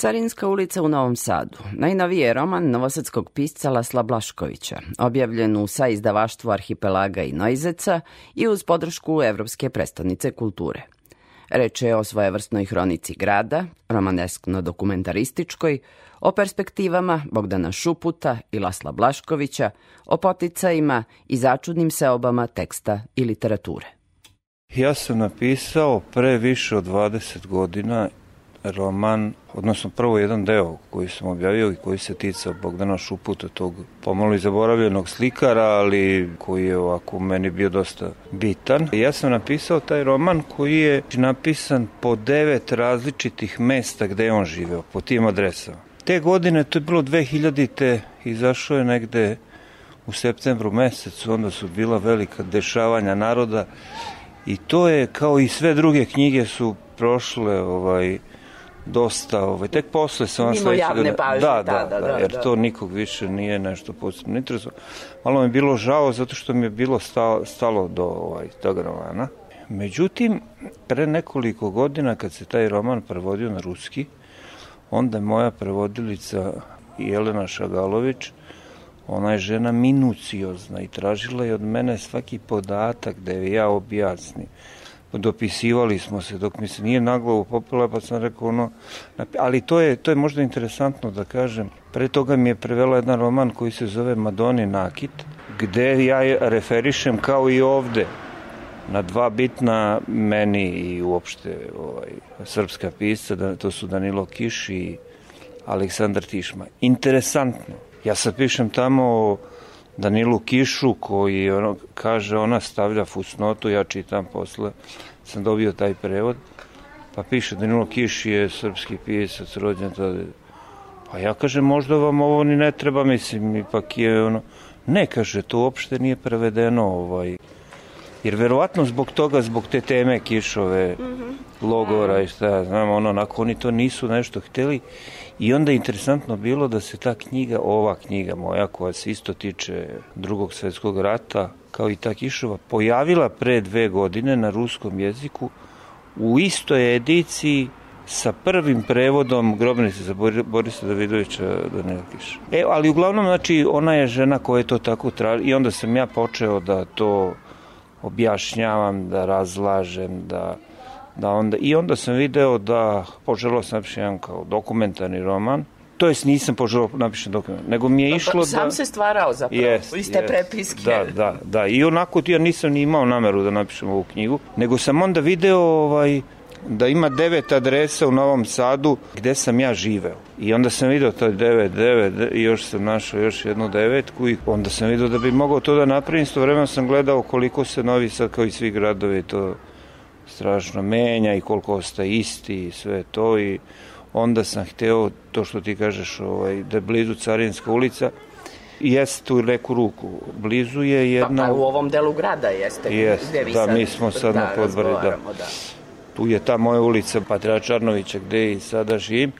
Carinska ulica u Novom Sadu. Najnoviji je roman novosadskog pisca Lasla Blaškovića, objavljen u sa izdavaštvu Arhipelaga i Noizeca i uz podršku Evropske predstavnice kulture. Reč je o svojevrsnoj hronici grada, romaneskno-dokumentarističkoj, o perspektivama Bogdana Šuputa i Lasla Blaškovića, o poticajima i začudnim seobama teksta i literature. Ja sam napisao pre više od 20 godina roman, odnosno prvo jedan deo koji sam objavio i koji se ticao Bogdana Šuputa, tog pomalo i zaboravljenog slikara, ali koji je ovako meni bio dosta bitan. Ja sam napisao taj roman koji je napisan po devet različitih mesta gde je on živeo, po tim adresama. Te godine, to je bilo 2000-te, izašao je negde u septembru mesecu, onda su bila velika dešavanja naroda i to je, kao i sve druge knjige su prošle ovaj, dosta, ovaj, tek posle se ona Mimo javne pažnje, da, da, da, da, jer da. to nikog više nije nešto posebno interesuo. Malo mi je bilo žao zato što mi je bilo stalo, stalo do ovaj, tog romana. Međutim, pre nekoliko godina kad se taj roman prevodio na ruski, onda je moja prevodilica Jelena Šagalović, ona je žena minuciozna i tražila je od mene svaki podatak da je ja objasnim dopisivali smo se dok mi se nije na glavu popela pa sam rekao ono ali to je to je možda interesantno da kažem pre toga mi je prevela jedan roman koji se zove Madoni Nakit gde ja referišem kao i ovde na dva bitna meni i uopšte ovaj, srpska pisca, da, to su Danilo Kiš i Aleksandar Tišma. Interesantno. Ja sad pišem tamo o Danilu Kišu koji ono, kaže ona stavlja fusnotu, ja čitam posle, sam dobio taj prevod, pa piše Danilo Kiš je srpski pisac, rođen tada. Pa ja kažem, možda vam ovo ni ne treba, mislim, ipak je ono, ne kaže, to uopšte nije prevedeno, ovaj, jer verovatno zbog toga, zbog te teme Kišove, mm -hmm. logora i šta ja znam, ono, onako, oni to nisu nešto hteli, I onda je interesantno bilo da se ta knjiga, ova knjiga moja, koja se isto tiče drugog svetskog rata, kao i ta Kišova, pojavila pre dve godine na ruskom jeziku u istoj ediciji sa prvim prevodom grobnice za Borisa Davidovića Danila Kiša. E, ali uglavnom, znači, ona je žena koja je to tako traži i onda sam ja počeo da to objašnjavam, da razlažem, da da onda, i onda sam video da poželao sam napišem jedan kao dokumentarni roman, to jest nisam poželao napišem dokument, nego mi je pa, išlo da... Sam se stvarao zapravo, yes, iste yes, prepiske. Da, da, da, i onako ja nisam ni imao nameru da napišem ovu knjigu, nego sam onda video ovaj, da ima devet adresa u Novom Sadu gde sam ja živeo. I onda sam video to devet, devet, i još sam našao još jednu devetku i onda sam video da bi mogao to da napravim, isto vremena sam gledao koliko se Novi Sad kao i svi gradovi to strašno menja i koliko ostaje isti i sve to i onda sam hteo to što ti kažeš ovaj, da je blizu Carinska ulica jeste tu neku ruku. Blizu je jedna... Pa, pa u ovom delu grada jeste. Jeste, da, mi smo sad da, na podvari, da. da. Tu je ta moja ulica Patrija Čarnovića gde i sada živim,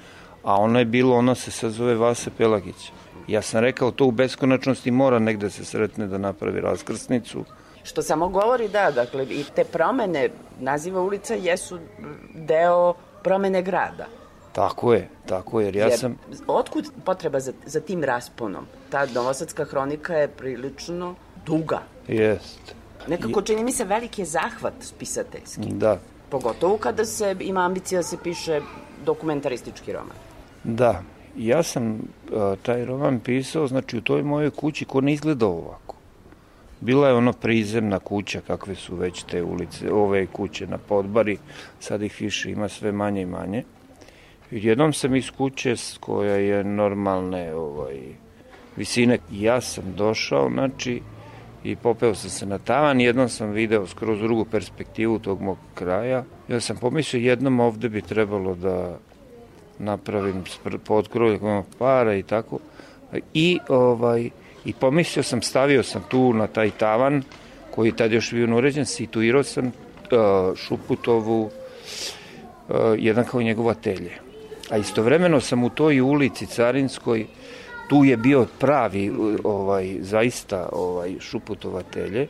a ona je bilo, ona se sad zove Vase Pelagić. Ja sam rekao, to u beskonačnosti mora negde se sretne da napravi raskrsnicu, Što samo govori da, dakle, i te promene naziva ulica jesu deo promene grada. Tako je, tako je, jer ja jer, sam... Otkud potreba za, za tim rasponom? Ta novosadska hronika je prilično duga. Jest. Nekako čini mi se veliki je zahvat pisateljski. Da. Pogotovo kada se ima ambicija da se piše dokumentaristički roman. Da, ja sam uh, taj roman pisao, znači u toj mojoj kući ko ne izgleda ovako. Bila je ono prizemna kuća, kakve su već te ulice, ove kuće na podbari, sad ih više ima sve manje i manje. Jednom sam iz kuće koja je normalne ovaj, visine, ja sam došao, znači, i popeo sam se na tavan, jednom sam video skroz drugu perspektivu tog mog kraja. Ja sam pomislio jednom ovde bi trebalo da napravim podkrov, para i tako. I ovaj, I pomislio sam, stavio sam tu na taj tavan, koji je tad još bio uređen, situirao sam uh, Šuputovu, uh, jedan kao njegova telje. A istovremeno sam u toj ulici Carinskoj, tu je bio pravi, ovaj, zaista ovaj, Šuputova telje.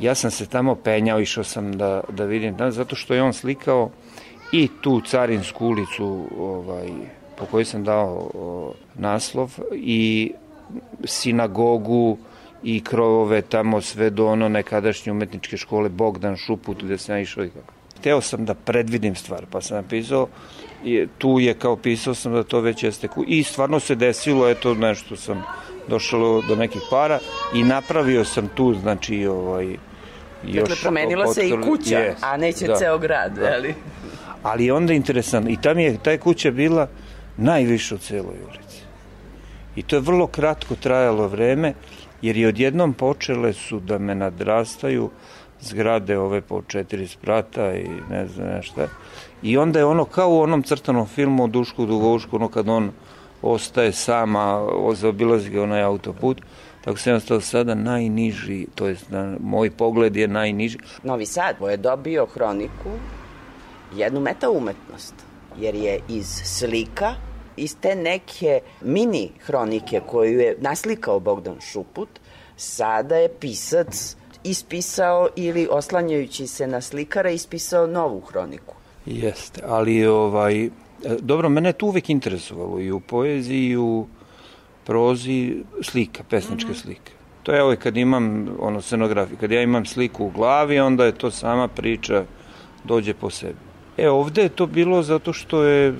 Ja sam se tamo penjao, išao sam da, da vidim, da, zato što je on slikao i tu Carinsku ulicu ovaj, po kojoj sam dao o, naslov i sinagogu i krovove tamo sve do ono nekadašnje umetničke škole Bogdan Šuput gde sam ja išao i kako. Hteo sam da predvidim stvar, pa sam napisao i tu je kao pisao sam da to već jeste ku... i stvarno se desilo, eto nešto sam došao do nekih para i napravio sam tu, znači ovaj, još Dakle, promenila se i kuća, Yes, a neće da. ceo grad, Da. ali... Ali je onda interesantno, i tam je taj kuća bila najviša u celoj ulici. I to je vrlo kratko trajalo vreme, jer je odjednom počele su da me nadrastaju zgrade ove po četiri sprata i ne znam nešto. I onda je ono kao u onom crtanom filmu o Dušku Dugovušku, ono kad on ostaje sama, zaobilazi ga onaj autoput, tako sam ja sada najniži, to jest na, moj pogled je najniži. Novi Sad je dobio hroniku jednu meta umetnost, jer je iz slika, iz te neke mini hronike koju je naslikao Bogdan Šuput, sada je pisac ispisao ili oslanjajući se na slikara ispisao novu hroniku. Jeste, ali ovaj, dobro, mene je to uvek interesovalo i u poeziji i u prozi slika, pesničke slike. To je ovaj kad imam ono scenografiju, kad ja imam sliku u glavi, onda je to sama priča dođe po sebi. E, ovde je to bilo zato što je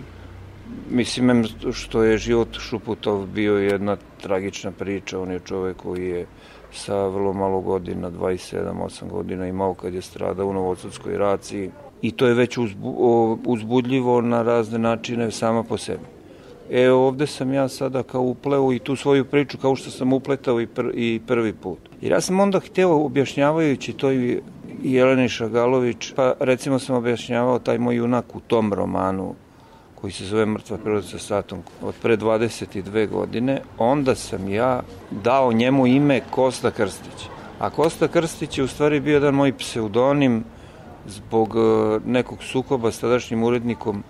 mislim što je život Šuputov bio jedna tragična priča, on je čovek koji je sa vrlo malo godina, 27-8 godina imao kad je stradao u Novosudskoj raciji i to je već uzbudljivo na razne načine sama po sebi. E, ovde sam ja sada kao upleo i tu svoju priču kao što sam upletao i, pr, i prvi put. Jer ja sam onda hteo objašnjavajući to i Jeleni Šagalović, pa recimo sam objašnjavao taj moj junak u tom romanu koji se zove Mrtva priroda sa satom od pre 22 godine, onda sam ja dao njemu ime Kosta Krstić. A Kosta Krstić je u stvari bio jedan moj pseudonim zbog e, nekog sukoba s tadašnjim urednikom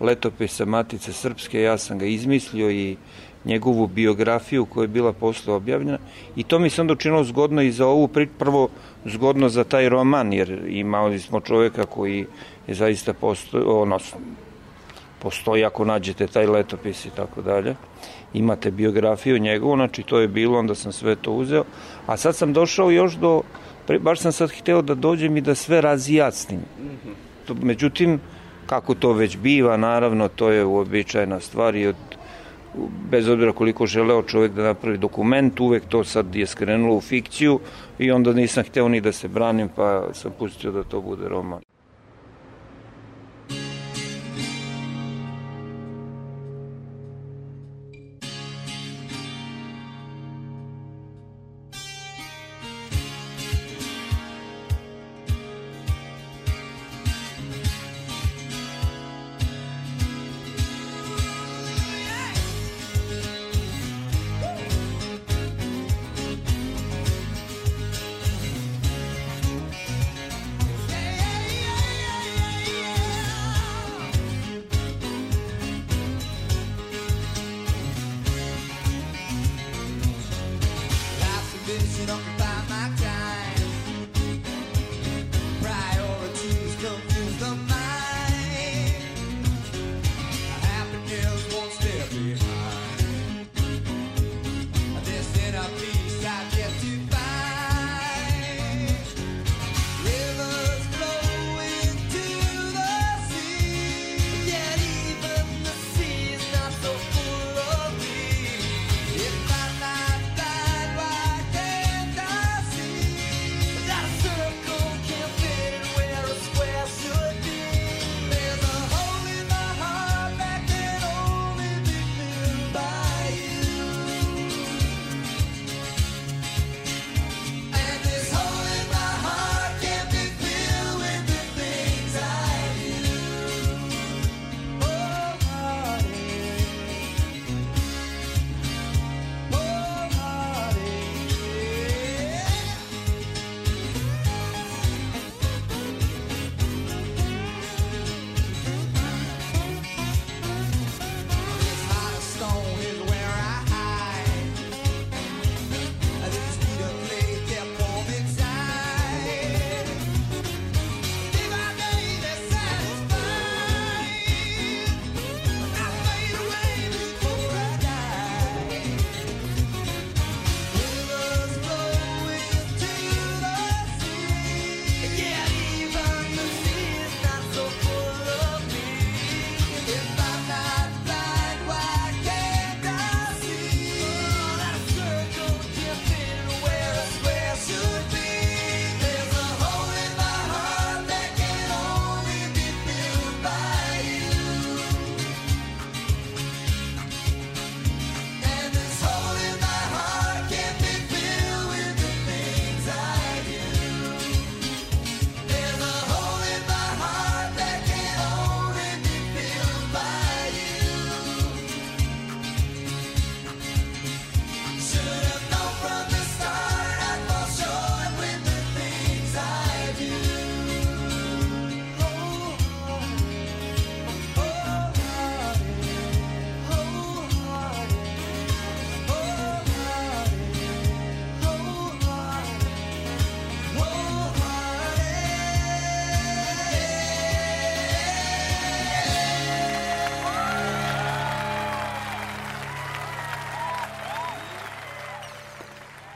letopisa Matice Srpske, ja sam ga izmislio i njegovu biografiju koja je bila posle objavljena i to mi se onda učinilo zgodno i za ovu priču, prvo zgodno za taj roman, jer imali smo čoveka koji je zaista posto, ono, postoji ako nađete taj letopis i tako dalje. Imate biografiju njegovu, znači to je bilo, onda sam sve to uzeo. A sad sam došao još do, baš sam sad hteo da dođem i da sve razjasnim. To, međutim, kako to već biva, naravno, to je uobičajena stvar i od, bez obzira koliko želeo čovjek da napravi dokument, uvek to sad je skrenulo u fikciju i onda nisam hteo ni da se branim, pa sam pustio da to bude roman.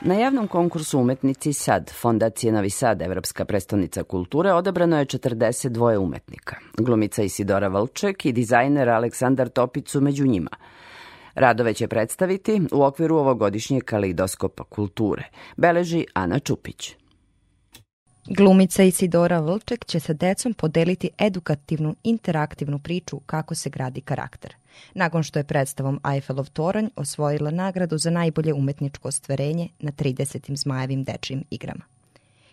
Na javnom konkursu Umetnici Sad, Fondacije Novi Sad, Evropska prestonica kulture, odabrano je 42 umetnika. Glumica Isidora Valček i dizajner Aleksandar Topicu među njima. Radove će predstaviti u okviru ovogodišnjeg kaleidoskopa kulture, beleži Ana Čupić. Glumica Isidora Vlček će sa decom podeliti edukativnu, interaktivnu priču kako se gradi karakter. Nakon što je predstavom Eiffelov toranj osvojila nagradu za najbolje umetničko ostvarenje na 30. zmajevim dečijim igrama.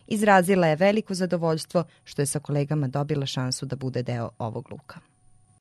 Izrazila je veliko zadovoljstvo što je sa kolegama dobila šansu da bude deo ovog luka.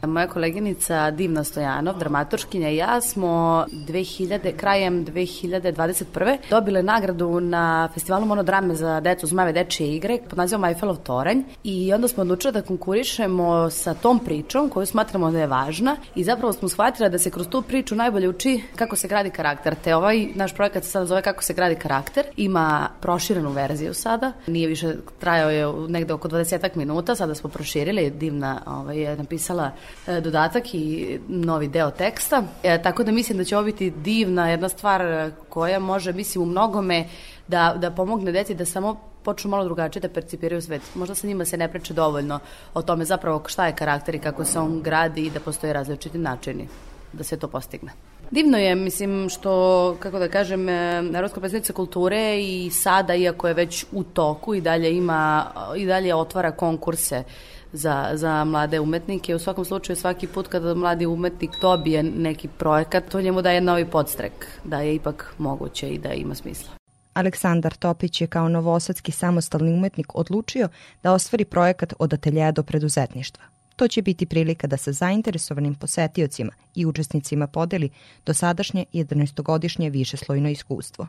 Moja koleginica Divna Stojanov, dramaturškinja i ja smo 2000, krajem 2021. dobile nagradu na festivalu monodrame za decu Zmave dečije igre pod nazivom Eiffelov toranj i onda smo odlučili da konkurišemo sa tom pričom koju smatramo da je važna i zapravo smo shvatili da se kroz tu priču najbolje uči kako se gradi karakter. Te ovaj naš projekat se sada zove kako se gradi karakter. Ima proširenu verziju sada. Nije više trajao je negde oko 20 minuta, sada smo proširili. Divna ovaj, je napisala dodatak i novi deo teksta. E, tako da mislim da će ovo biti divna jedna stvar koja može, mislim, u mnogome da, da pomogne deci da samo počnu malo drugačije da percipiraju svet. Možda sa njima se ne preče dovoljno o tome zapravo šta je karakter i kako se on gradi i da postoje različiti načini da se to postigne. Divno je, mislim, što, kako da kažem, Narodska predstavnica kulture i sada, iako je već u toku i dalje ima, i dalje otvara konkurse za, za mlade umetnike. U svakom slučaju svaki put kada mladi umetnik dobije neki projekat, to njemu daje novi podstrek, da je ipak moguće i da ima smisla. Aleksandar Topić je kao novosadski samostalni umetnik odlučio da ostvari projekat od ateljeja do preduzetništva. To će biti prilika da sa zainteresovanim posetiocima i učesnicima podeli dosadašnje 11-godišnje višeslojno iskustvo,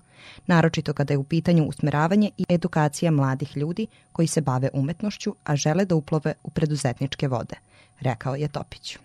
naročito kada je u pitanju usmeravanje i edukacija mladih ljudi koji se bave umetnošću, a žele da uplove u preduzetničke vode, rekao je Topić.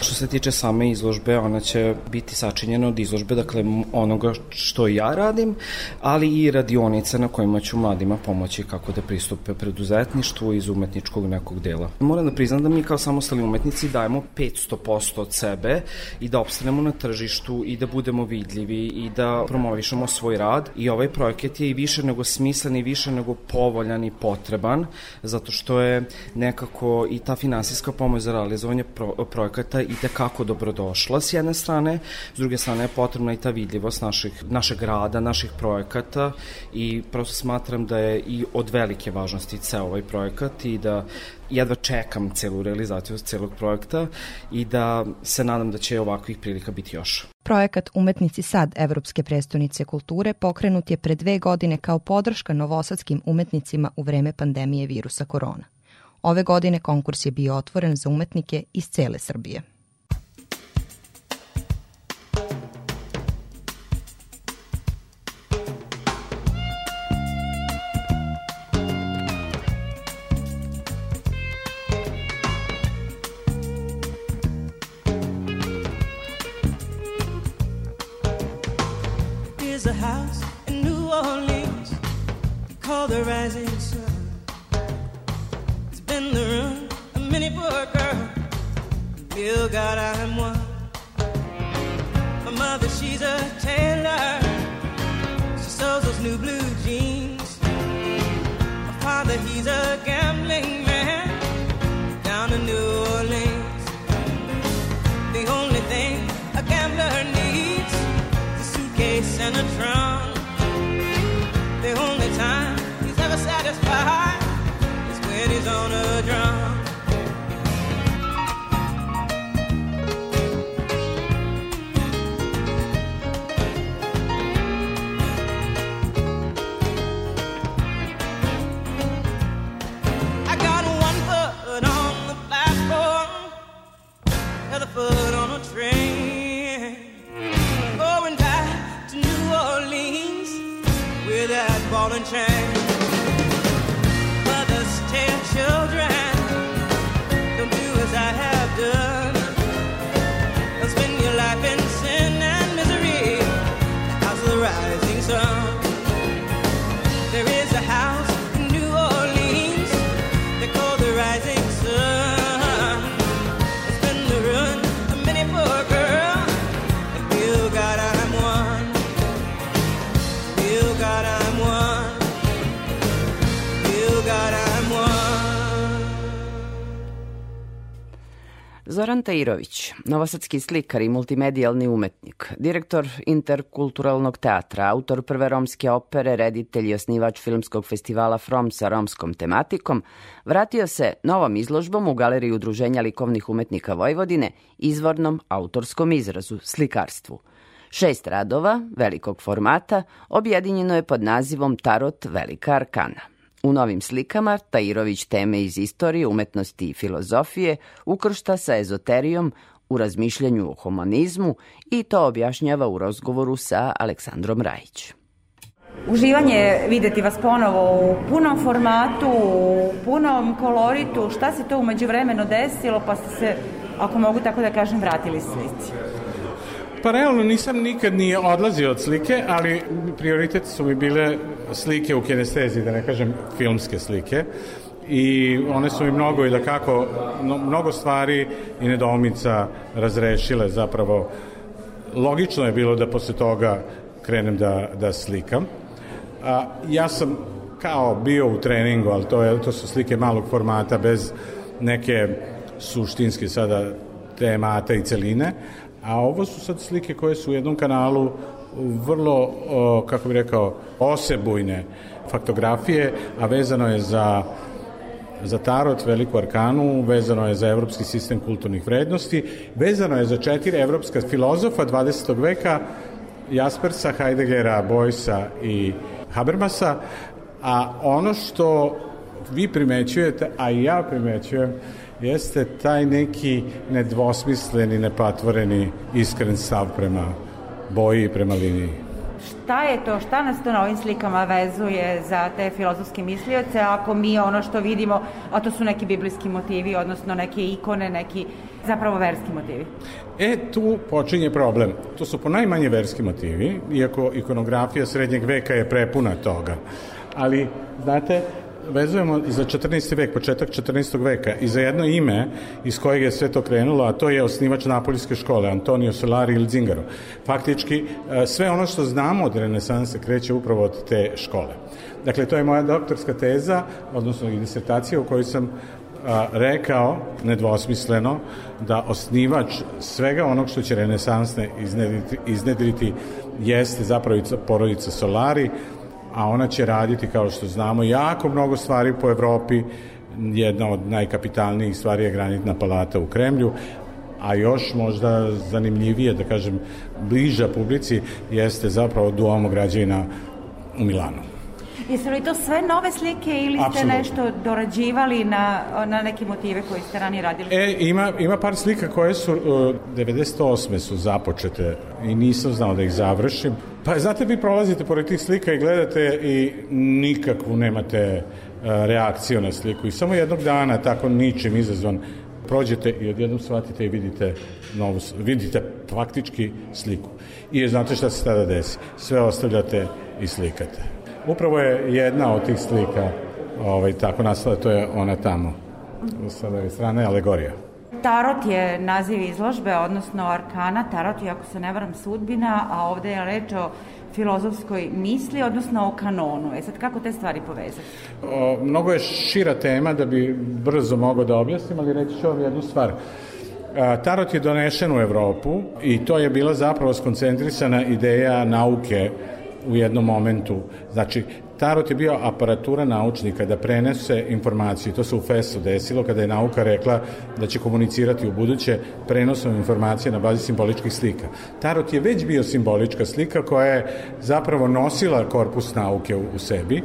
Što se tiče same izložbe, ona će biti sačinjena od izložbe, dakle onoga što ja radim, ali i radionice na kojima ću mladima pomoći kako da pristupe preduzetništvu iz umetničkog nekog dela. Moram da priznam da mi kao samostalni umetnici dajemo 500% od sebe i da opstanemo na tržištu i da budemo vidljivi i da promovišemo svoj rad i ovaj projekat je i više nego smislen i više nego povoljan i potreban zato što je nekako i ta finansijska pomoć za realizovanje pro projekata i tekako dobrodošla s jedne strane, s druge strane je potrebna i ta vidljivost naših, našeg rada, naših projekata i prosto smatram da je i od velike važnosti ceo ovaj projekat i da jedva čekam celu realizaciju celog projekta i da se nadam da će ovakvih prilika biti još. Projekat Umetnici sad Evropske prestonice kulture pokrenut je pre dve godine kao podrška novosadskim umetnicima u vreme pandemije virusa korona. Ove godine konkurs je bio otvoren za umetnike iz cele Srbije. Zoran Tairović, novosadski slikar i multimedijalni umetnik, direktor Interkulturalnog teatra, autor prve romske opere, reditelj i osnivač filmskog festivala From sa romskom tematikom, vratio se novom izložbom u Galeriji Udruženja likovnih umetnika Vojvodine izvornom autorskom izrazu, slikarstvu. Šest radova, velikog formata, objedinjeno je pod nazivom Tarot Velika Arkana. U novim slikama Tairović teme iz istorije, umetnosti i filozofije ukršta sa ezoterijom u razmišljanju o humanizmu i to objašnjava u razgovoru sa Aleksandrom Rajić. Uživanje je videti vas ponovo u punom formatu, u punom koloritu. Šta se to umeđu vremenu desilo pa ste se, ako mogu tako da kažem, vratili slici? Pa realno nisam nikad nije odlazio od slike, ali prioritet su mi bile slike u kinestezi, da ne kažem filmske slike. I one su mi mnogo i da kako, mnogo stvari i nedomica razrešile zapravo. Logično je bilo da posle toga krenem da, da slikam. A, ja sam kao bio u treningu, ali to, je, to su slike malog formata bez neke suštinske sada temata i celine, A ovo su sad slike koje su u jednom kanalu vrlo, kako bih rekao, osebujne faktografije, a vezano je za za Tarot, Veliku Arkanu, vezano je za evropski sistem kulturnih vrednosti, vezano je za četiri evropska filozofa 20. veka, Jaspersa, Heideggera, Bojsa i Habermasa, a ono što vi primećujete, a i ja primećujem, jeste taj neki nedvosmisleni, nepatvoreni, iskren stav prema boji i prema liniji. Šta je to, šta nas to na ovim slikama vezuje za te filozofske mislioce, ako mi ono što vidimo, a to su neki biblijski motivi, odnosno neke ikone, neki zapravo verski motivi? E, tu počinje problem. To su po najmanje verski motivi, iako ikonografija srednjeg veka je prepuna toga. Ali, znate, vezujemo za 14. vek, početak 14. veka i za jedno ime iz kojeg je sve to krenulo, a to je osnivač Napolijske škole, Antonio Solari ili Zingaro. Faktički, e, sve ono što znamo od renesanse kreće upravo od te škole. Dakle, to je moja doktorska teza, odnosno disertacija u kojoj sam rekao nedvosmisleno da osnivač svega onog što će renesansne iznedriti, iznedriti jeste zapravo porodica Solari, a ona će raditi, kao što znamo, jako mnogo stvari po Evropi. Jedna od najkapitalnijih stvari je granitna palata u Kremlju, a još možda zanimljivije, da kažem, bliža publici jeste zapravo Duomo građevina u Milanu. Jesu li to sve nove slike ili ste Apsolutno. nešto dorađivali na, na neke motive koji ste ranije radili? E, ima, ima par slika koje su, uh, 98. su započete i nisam znao da ih završim. Pa znate, vi prolazite pored tih slika i gledate i nikakvu nemate uh, reakciju na sliku i samo jednog dana, tako ničim izazvan, prođete i odjednom shvatite i vidite novu, vidite faktički sliku. I znate šta se tada desi? Sve ostavljate i slikate. Upravo je jedna od tih slika ovaj, tako nastala, to je ona tamo. Sa ove strane, alegorija. Tarot je naziv izložbe, odnosno arkana. Tarot je, ako se ne varam, sudbina, a ovde je reč o filozofskoj misli, odnosno o kanonu. E sad, kako te stvari povezati? O, mnogo je šira tema da bi brzo mogao da objasnim, ali reći ću vam jednu stvar. A, Tarot je donešen u Evropu i to je bila zapravo skoncentrisana ideja nauke u jednom momentu. Znači, Tarot je bio aparatura naučnika da prenese informaciju. To se u FES-u desilo kada je nauka rekla da će komunicirati u buduće prenosom informacije na bazi simboličkih slika. Tarot je već bio simbolička slika koja je zapravo nosila korpus nauke u, u sebi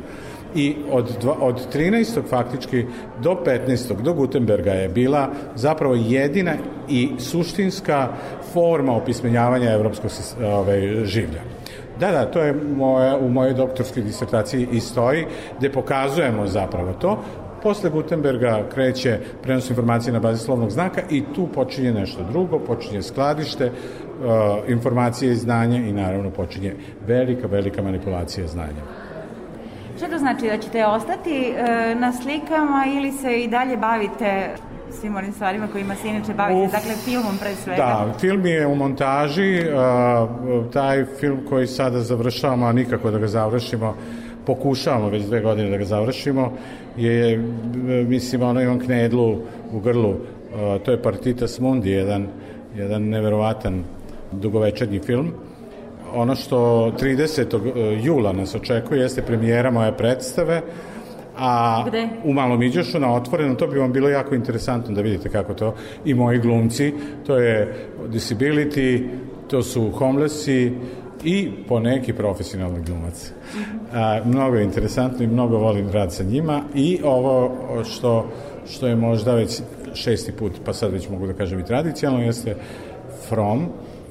i od, dva, od 13. faktički do 15. do Gutenberga je bila zapravo jedina i suštinska forma opismenjavanja evropskog ovaj, življa. Da, da, to je moja, u mojoj doktorskoj disertaciji i stoji, gde pokazujemo zapravo to. Posle Gutenberga kreće prenos informacije na bazi slovnog znaka i tu počinje nešto drugo, počinje skladište, uh, informacije i znanje i naravno počinje velika, velika manipulacija znanja. Šta to znači? Da ćete ostati e, na slikama ili se i dalje bavite svim onim stvarima kojima se inače bavite, Uf, dakle filmom pre svega. Da, film je u montaži, uh, taj film koji sada završavamo, a nikako da ga završimo, pokušavamo već dve godine da ga završimo, je, mislim, ono imam knedlu u grlu to je Partitas Mundi, jedan, jedan neverovatan dugovečernji film. Ono što 30. jula nas očekuje jeste premijera moje predstave, a Gde? u Malom Iđošu na otvorenom, to bi vam bilo jako interesantno da vidite kako to i moji glumci, to je disability, to su homelessi i po neki profesionalni glumac. A, mnogo je interesantno i mnogo volim rad sa njima i ovo što, što je možda već šesti put, pa sad već mogu da kažem i tradicionalno, jeste From,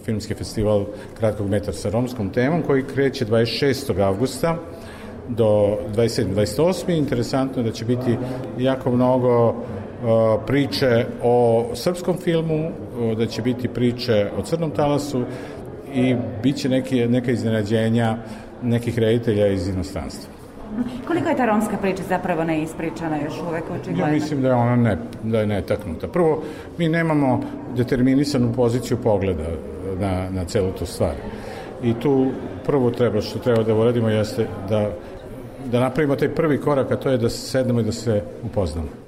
filmski festival kratkog metra sa romskom temom koji kreće 26. avgusta do 27. 28. Interesantno je da će biti jako mnogo uh, priče o srpskom filmu, da će biti priče o Crnom talasu i bit će neke, neka iznenađenja nekih reditelja iz inostranstva. Koliko je ta romska priča zapravo neispričana još uvek očigledno? Ja mislim da je ona ne, da je netaknuta. Prvo, mi nemamo determinisanu poziciju pogleda na, na celu tu stvar. I tu prvo treba, što treba da uradimo jeste da, da napravimo taj prvi korak, a to je da se sednemo i da se upoznamo.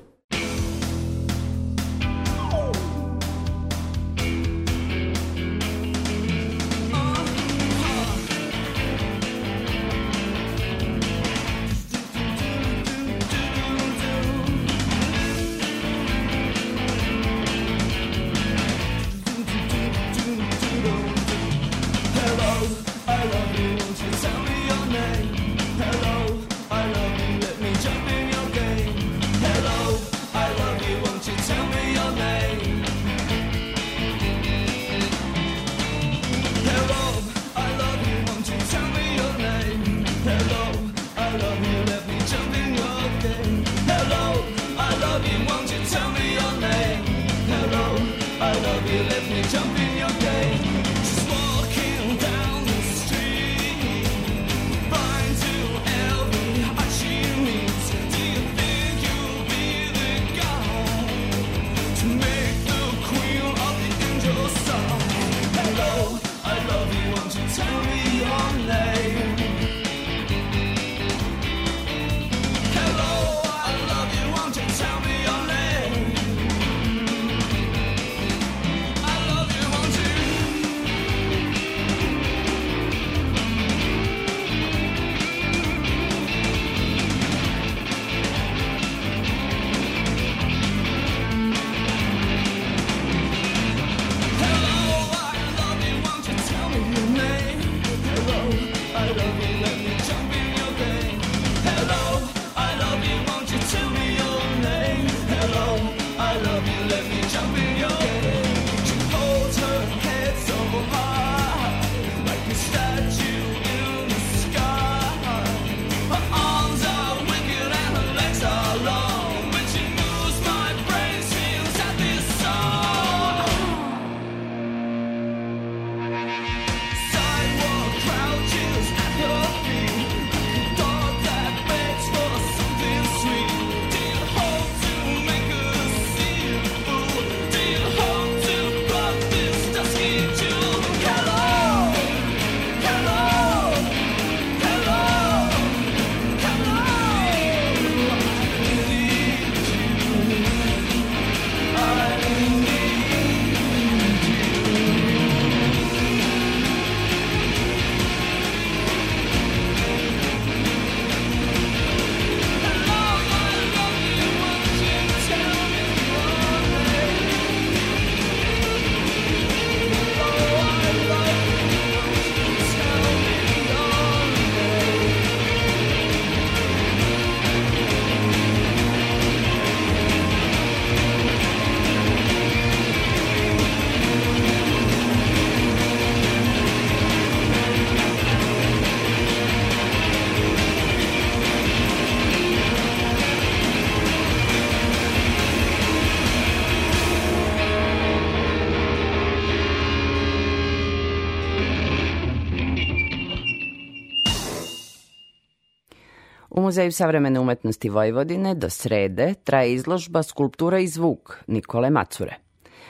Muzeju savremene umetnosti Vojvodine do srede traje izložba Skulptura i zvuk Nikole Macure.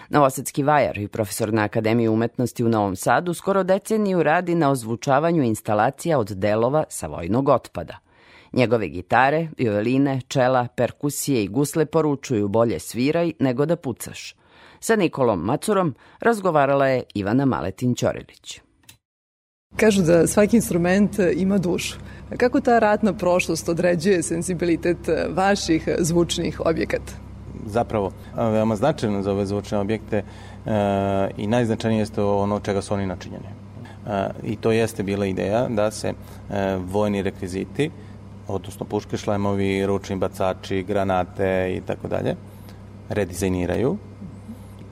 Novosadski vajar i profesor na Akademiji umetnosti u Novom Sadu skoro deceniju radi na ozvučavanju instalacija od delova sa vojnog otpada. Njegove gitare, violine, čela, perkusije i gusle poručuju bolje sviraj nego da pucaš. Sa Nikolom Macurom razgovarala je Ivana Maletin-Ćorilić. Kažu da svaki instrument ima dušu. Kako ta ratna prošlost određuje sensibilitet vaših zvučnih objekata? Zapravo, veoma značajno za ove zvučne objekte e, i najznačajnije jeste ono čega su oni načinjeni. E, I to jeste bila ideja da se e, vojni rekviziti, odnosno puške šlemovi, ručni bacači, granate i tako dalje, redizajniraju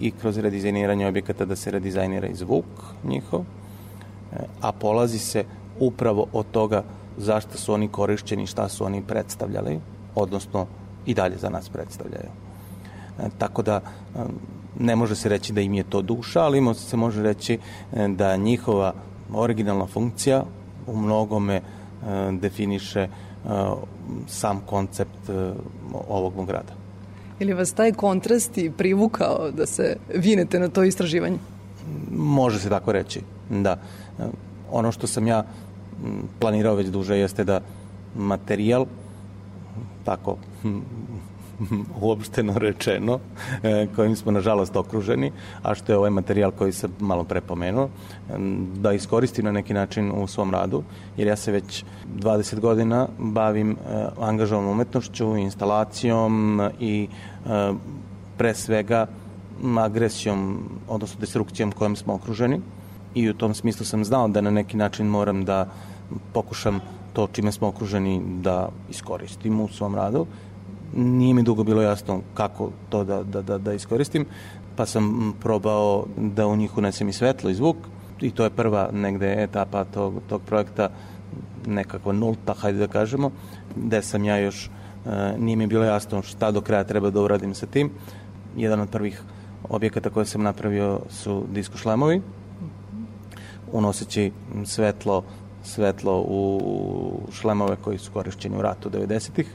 i kroz redizajniranje objekata da se redizajnira i zvuk njihov, a polazi se upravo od toga zašto su oni korišćeni, šta su oni predstavljali, odnosno i dalje za nas predstavljaju. E, tako da e, ne može se reći da im je to duša, ali se može reći e, da njihova originalna funkcija u mnogome definiše sam koncept ovog mog grada. Ili vas taj kontrast i privukao da se vinete na to istraživanje? Može se tako reći, da. Ono što sam ja planirao već duže jeste da materijal tako [LAUGHS] uopšteno rečeno, e, kojim smo nažalost okruženi, a što je ovaj materijal koji sam malo prepomenuo, da iskoristim na neki način u svom radu, jer ja se već 20 godina bavim e, angažovom umetnošću, instalacijom i e, pre svega agresijom, odnosno destrukcijom kojom smo okruženi i u tom smislu sam znao da na neki način moram da pokušam to čime smo okruženi da iskoristim u svom radu. Nije mi dugo bilo jasno kako to da, da, da, da iskoristim, pa sam probao da u njih unesem i svetlo i zvuk i to je prva negde etapa tog, tog projekta, nekakva nulta, hajde da kažemo, gde sam ja još, e, nije mi bilo jasno šta do kraja treba da uradim sa tim. Jedan od prvih objekata koje sam napravio su disko šlemovi, unoseći svetlo svetlo u šlemove koji su korišćeni u ratu 90-ih,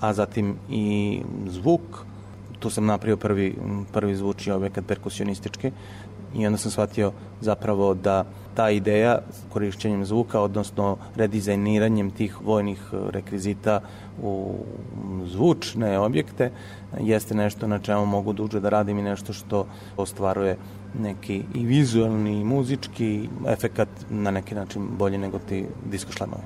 a zatim i zvuk. Tu sam napravio prvi, prvi zvučni objekat perkusionistički i onda sam shvatio zapravo da ta ideja korišćenjem zvuka, odnosno redizajniranjem tih vojnih rekvizita u zvučne objekte, jeste nešto na čemu mogu duže da radim i nešto što ostvaruje neki i vizualni i muzički efekat na neki način bolje nego ti disko šlemovi.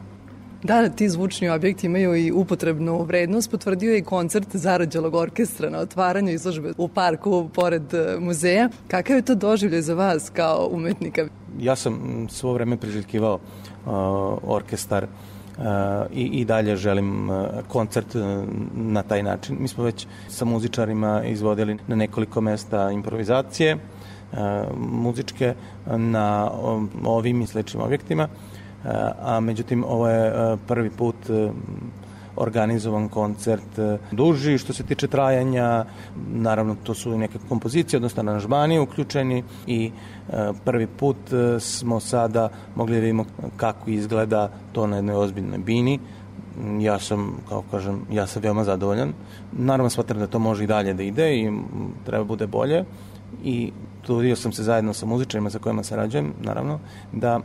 Da, ti zvučni objekti imaju i upotrebnu vrednost, potvrdio je i koncert Zarađalog orkestra na otvaranju izložbe u parku pored e, muzeja. Kakav je to doživljaj za vas kao umetnika? Ja sam svo vreme priželjkivao uh, orkestar uh, i, i dalje želim uh, koncert uh, na taj način. Mi smo već sa muzičarima izvodili na nekoliko mesta improvizacije, muzičke na ovim i sličnim objektima, a međutim ovo je prvi put organizovan koncert duži što se tiče trajanja naravno to su neke kompozicije odnosno aranžmani uključeni i prvi put smo sada mogli da vidimo kako izgleda to na jednoj ozbiljnoj bini ja sam, kao kažem, ja sam veoma zadovoljan. Naravno, smatram da to može i dalje da ide i treba bude bolje i trudio sam se zajedno sa muzičarima sa kojima sarađujem, naravno, da mm,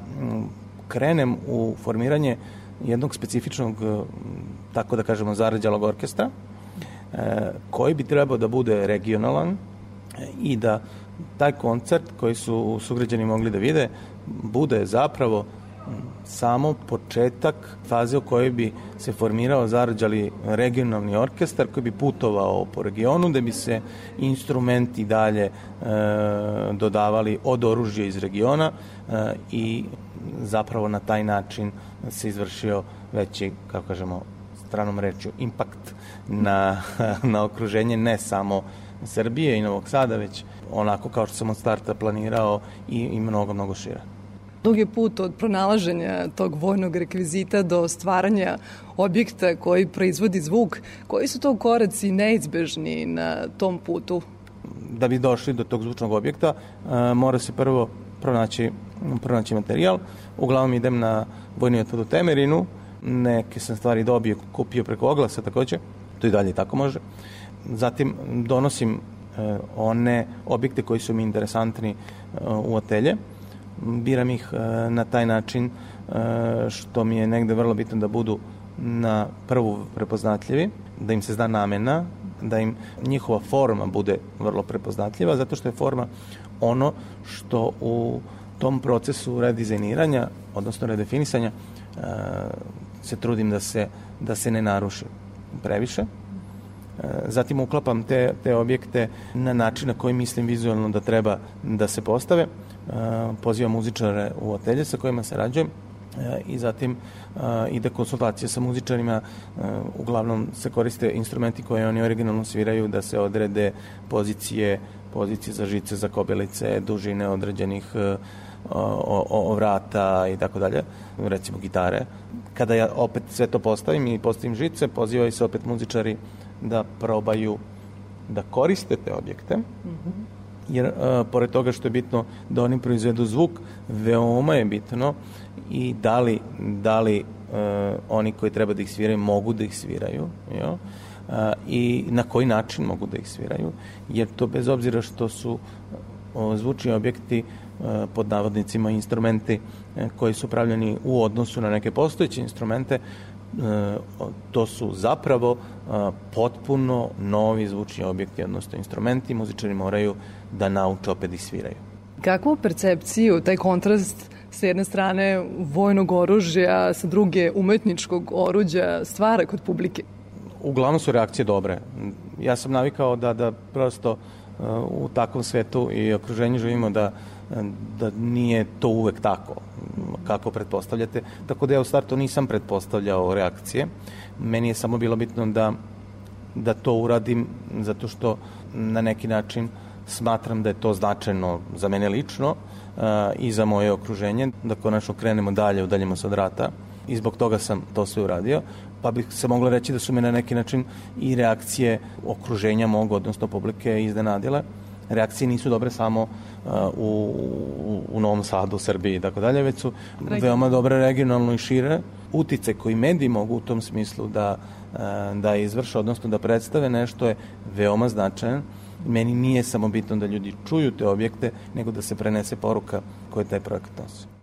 krenem u formiranje jednog specifičnog, mm, tako da kažemo, zarađalog orkestra, e, koji bi trebao da bude regionalan e, i da taj koncert koji su sugrađani mogli da vide bude zapravo samo početak faze u kojoj bi se formirao zarađali regionalni orkestar koji bi putovao po regionu da bi se instrumenti dalje e, dodavali od oružja iz regiona e, i zapravo na taj način se izvršio veći, kako kažemo, stranom rečju, impakt na, [LAUGHS] na okruženje ne samo Srbije i Novog Sada, već onako kao što sam od starta planirao i, i mnogo, mnogo šire. Dug je put od pronalaženja tog vojnog rekvizita do stvaranja objekta koji proizvodi zvuk. Koji su to koraci neizbežni na tom putu? Da bi došli do tog zvučnog objekta, e, mora se prvo pronaći, pronaći materijal. Uglavnom idem na vojni otpad u Temerinu, neke sam stvari dobio, kupio preko oglasa takođe, to i dalje tako može. Zatim donosim e, one objekte koji su mi interesantni e, u atelje, biram ih e, na taj način e, što mi je negde vrlo bitno da budu na prvu prepoznatljivi, da im se zna namena, da im njihova forma bude vrlo prepoznatljiva, zato što je forma ono što u tom procesu redizajniranja, odnosno redefinisanja, e, se trudim da se, da se ne naruši previše. Zatim uklapam te, te objekte na način na koji mislim vizualno da treba da se postave. E, pozivam muzičare u otelje sa kojima se rađujem i zatim ide konsultacija sa muzičarima, uglavnom se koriste instrumenti koje oni originalno sviraju da se odrede pozicije, pozicije za žice, za kobelice, dužine određenih o, o, o vrata i tako dalje, recimo gitare. Kada ja opet sve to postavim i postavim žice, pozivaju se opet muzičari da probaju da koriste te objekte, mm -hmm. Jer a, pored toga što je bitno da oni proizvedu zvuk, veoma je bitno i da li, da li a, oni koji treba da ih sviraju mogu da ih sviraju, jo? A, i na koji način mogu da ih sviraju, jer to bez obzira što su o, zvučni objekti E, pod navodnicima instrumenti e, koji su pravljeni u odnosu na neke postojeće instrumente, e, to su zapravo potpuno novi zvučni objekti, odnosno instrumenti, muzičari moraju da nauče opet i sviraju. Kakvu percepciju, taj kontrast sa jedne strane vojnog oružja, sa druge umetničkog oruđa stvara kod publike? Uglavnom su reakcije dobre. Ja sam navikao da, da prosto u takvom svetu i okruženju živimo da da nije to uvek tako kako pretpostavljate. Tako da ja u startu nisam pretpostavljao reakcije. Meni je samo bilo bitno da, da to uradim zato što na neki način smatram da je to značajno za mene lično uh, i za moje okruženje, da konačno krenemo dalje, udaljimo se od rata i zbog toga sam to sve uradio pa bih se moglo reći da su me na neki način i reakcije okruženja mog, odnosno publike iznenadile. Reakcije nisu dobre samo u, u, u Novom Sadu, Srbiji i tako dalje, već su veoma dobre regionalno i šire. Utice koji mediji mogu u tom smislu da, da izvrše, odnosno da predstave nešto je veoma značajan. Meni nije samo bitno da ljudi čuju te objekte, nego da se prenese poruka koje taj projekat nosi.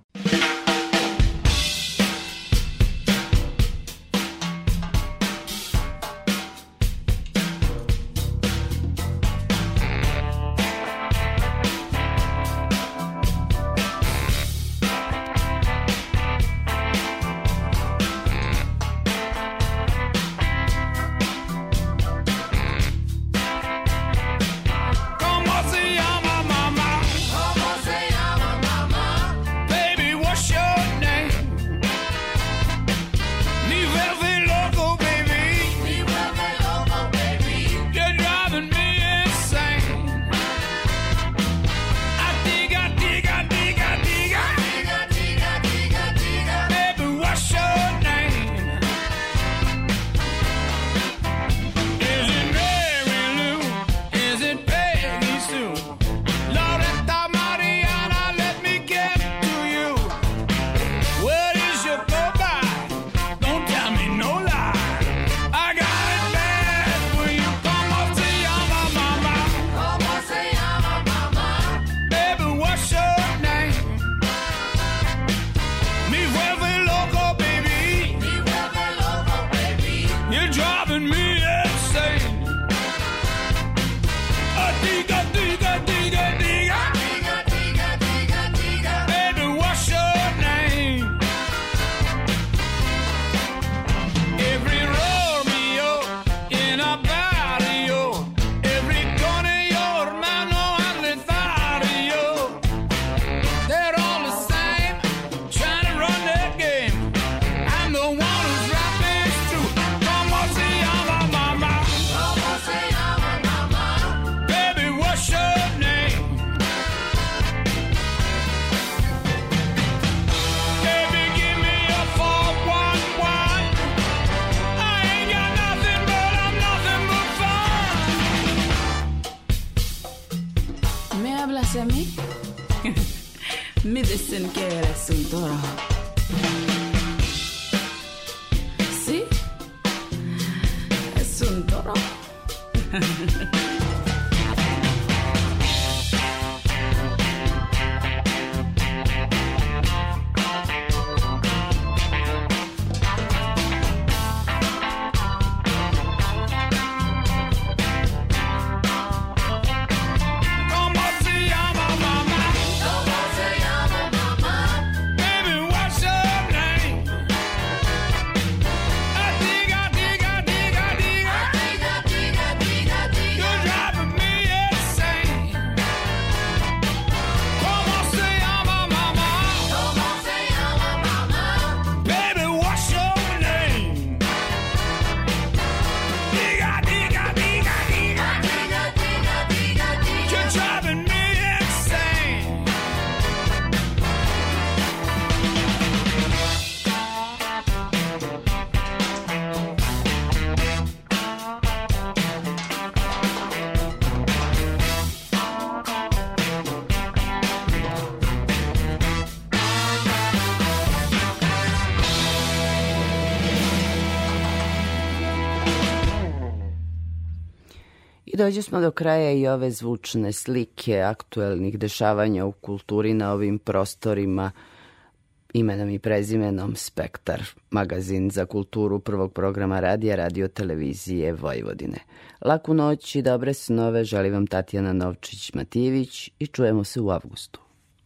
driving me dođe smo do kraja i ove zvučne slike aktuelnih dešavanja u kulturi na ovim prostorima imenom i prezimenom Spektar, magazin za kulturu prvog programa radija radio televizije Vojvodine. Laku noć i dobre snove želi vam Tatjana Novčić-Matijević i čujemo se u avgustu.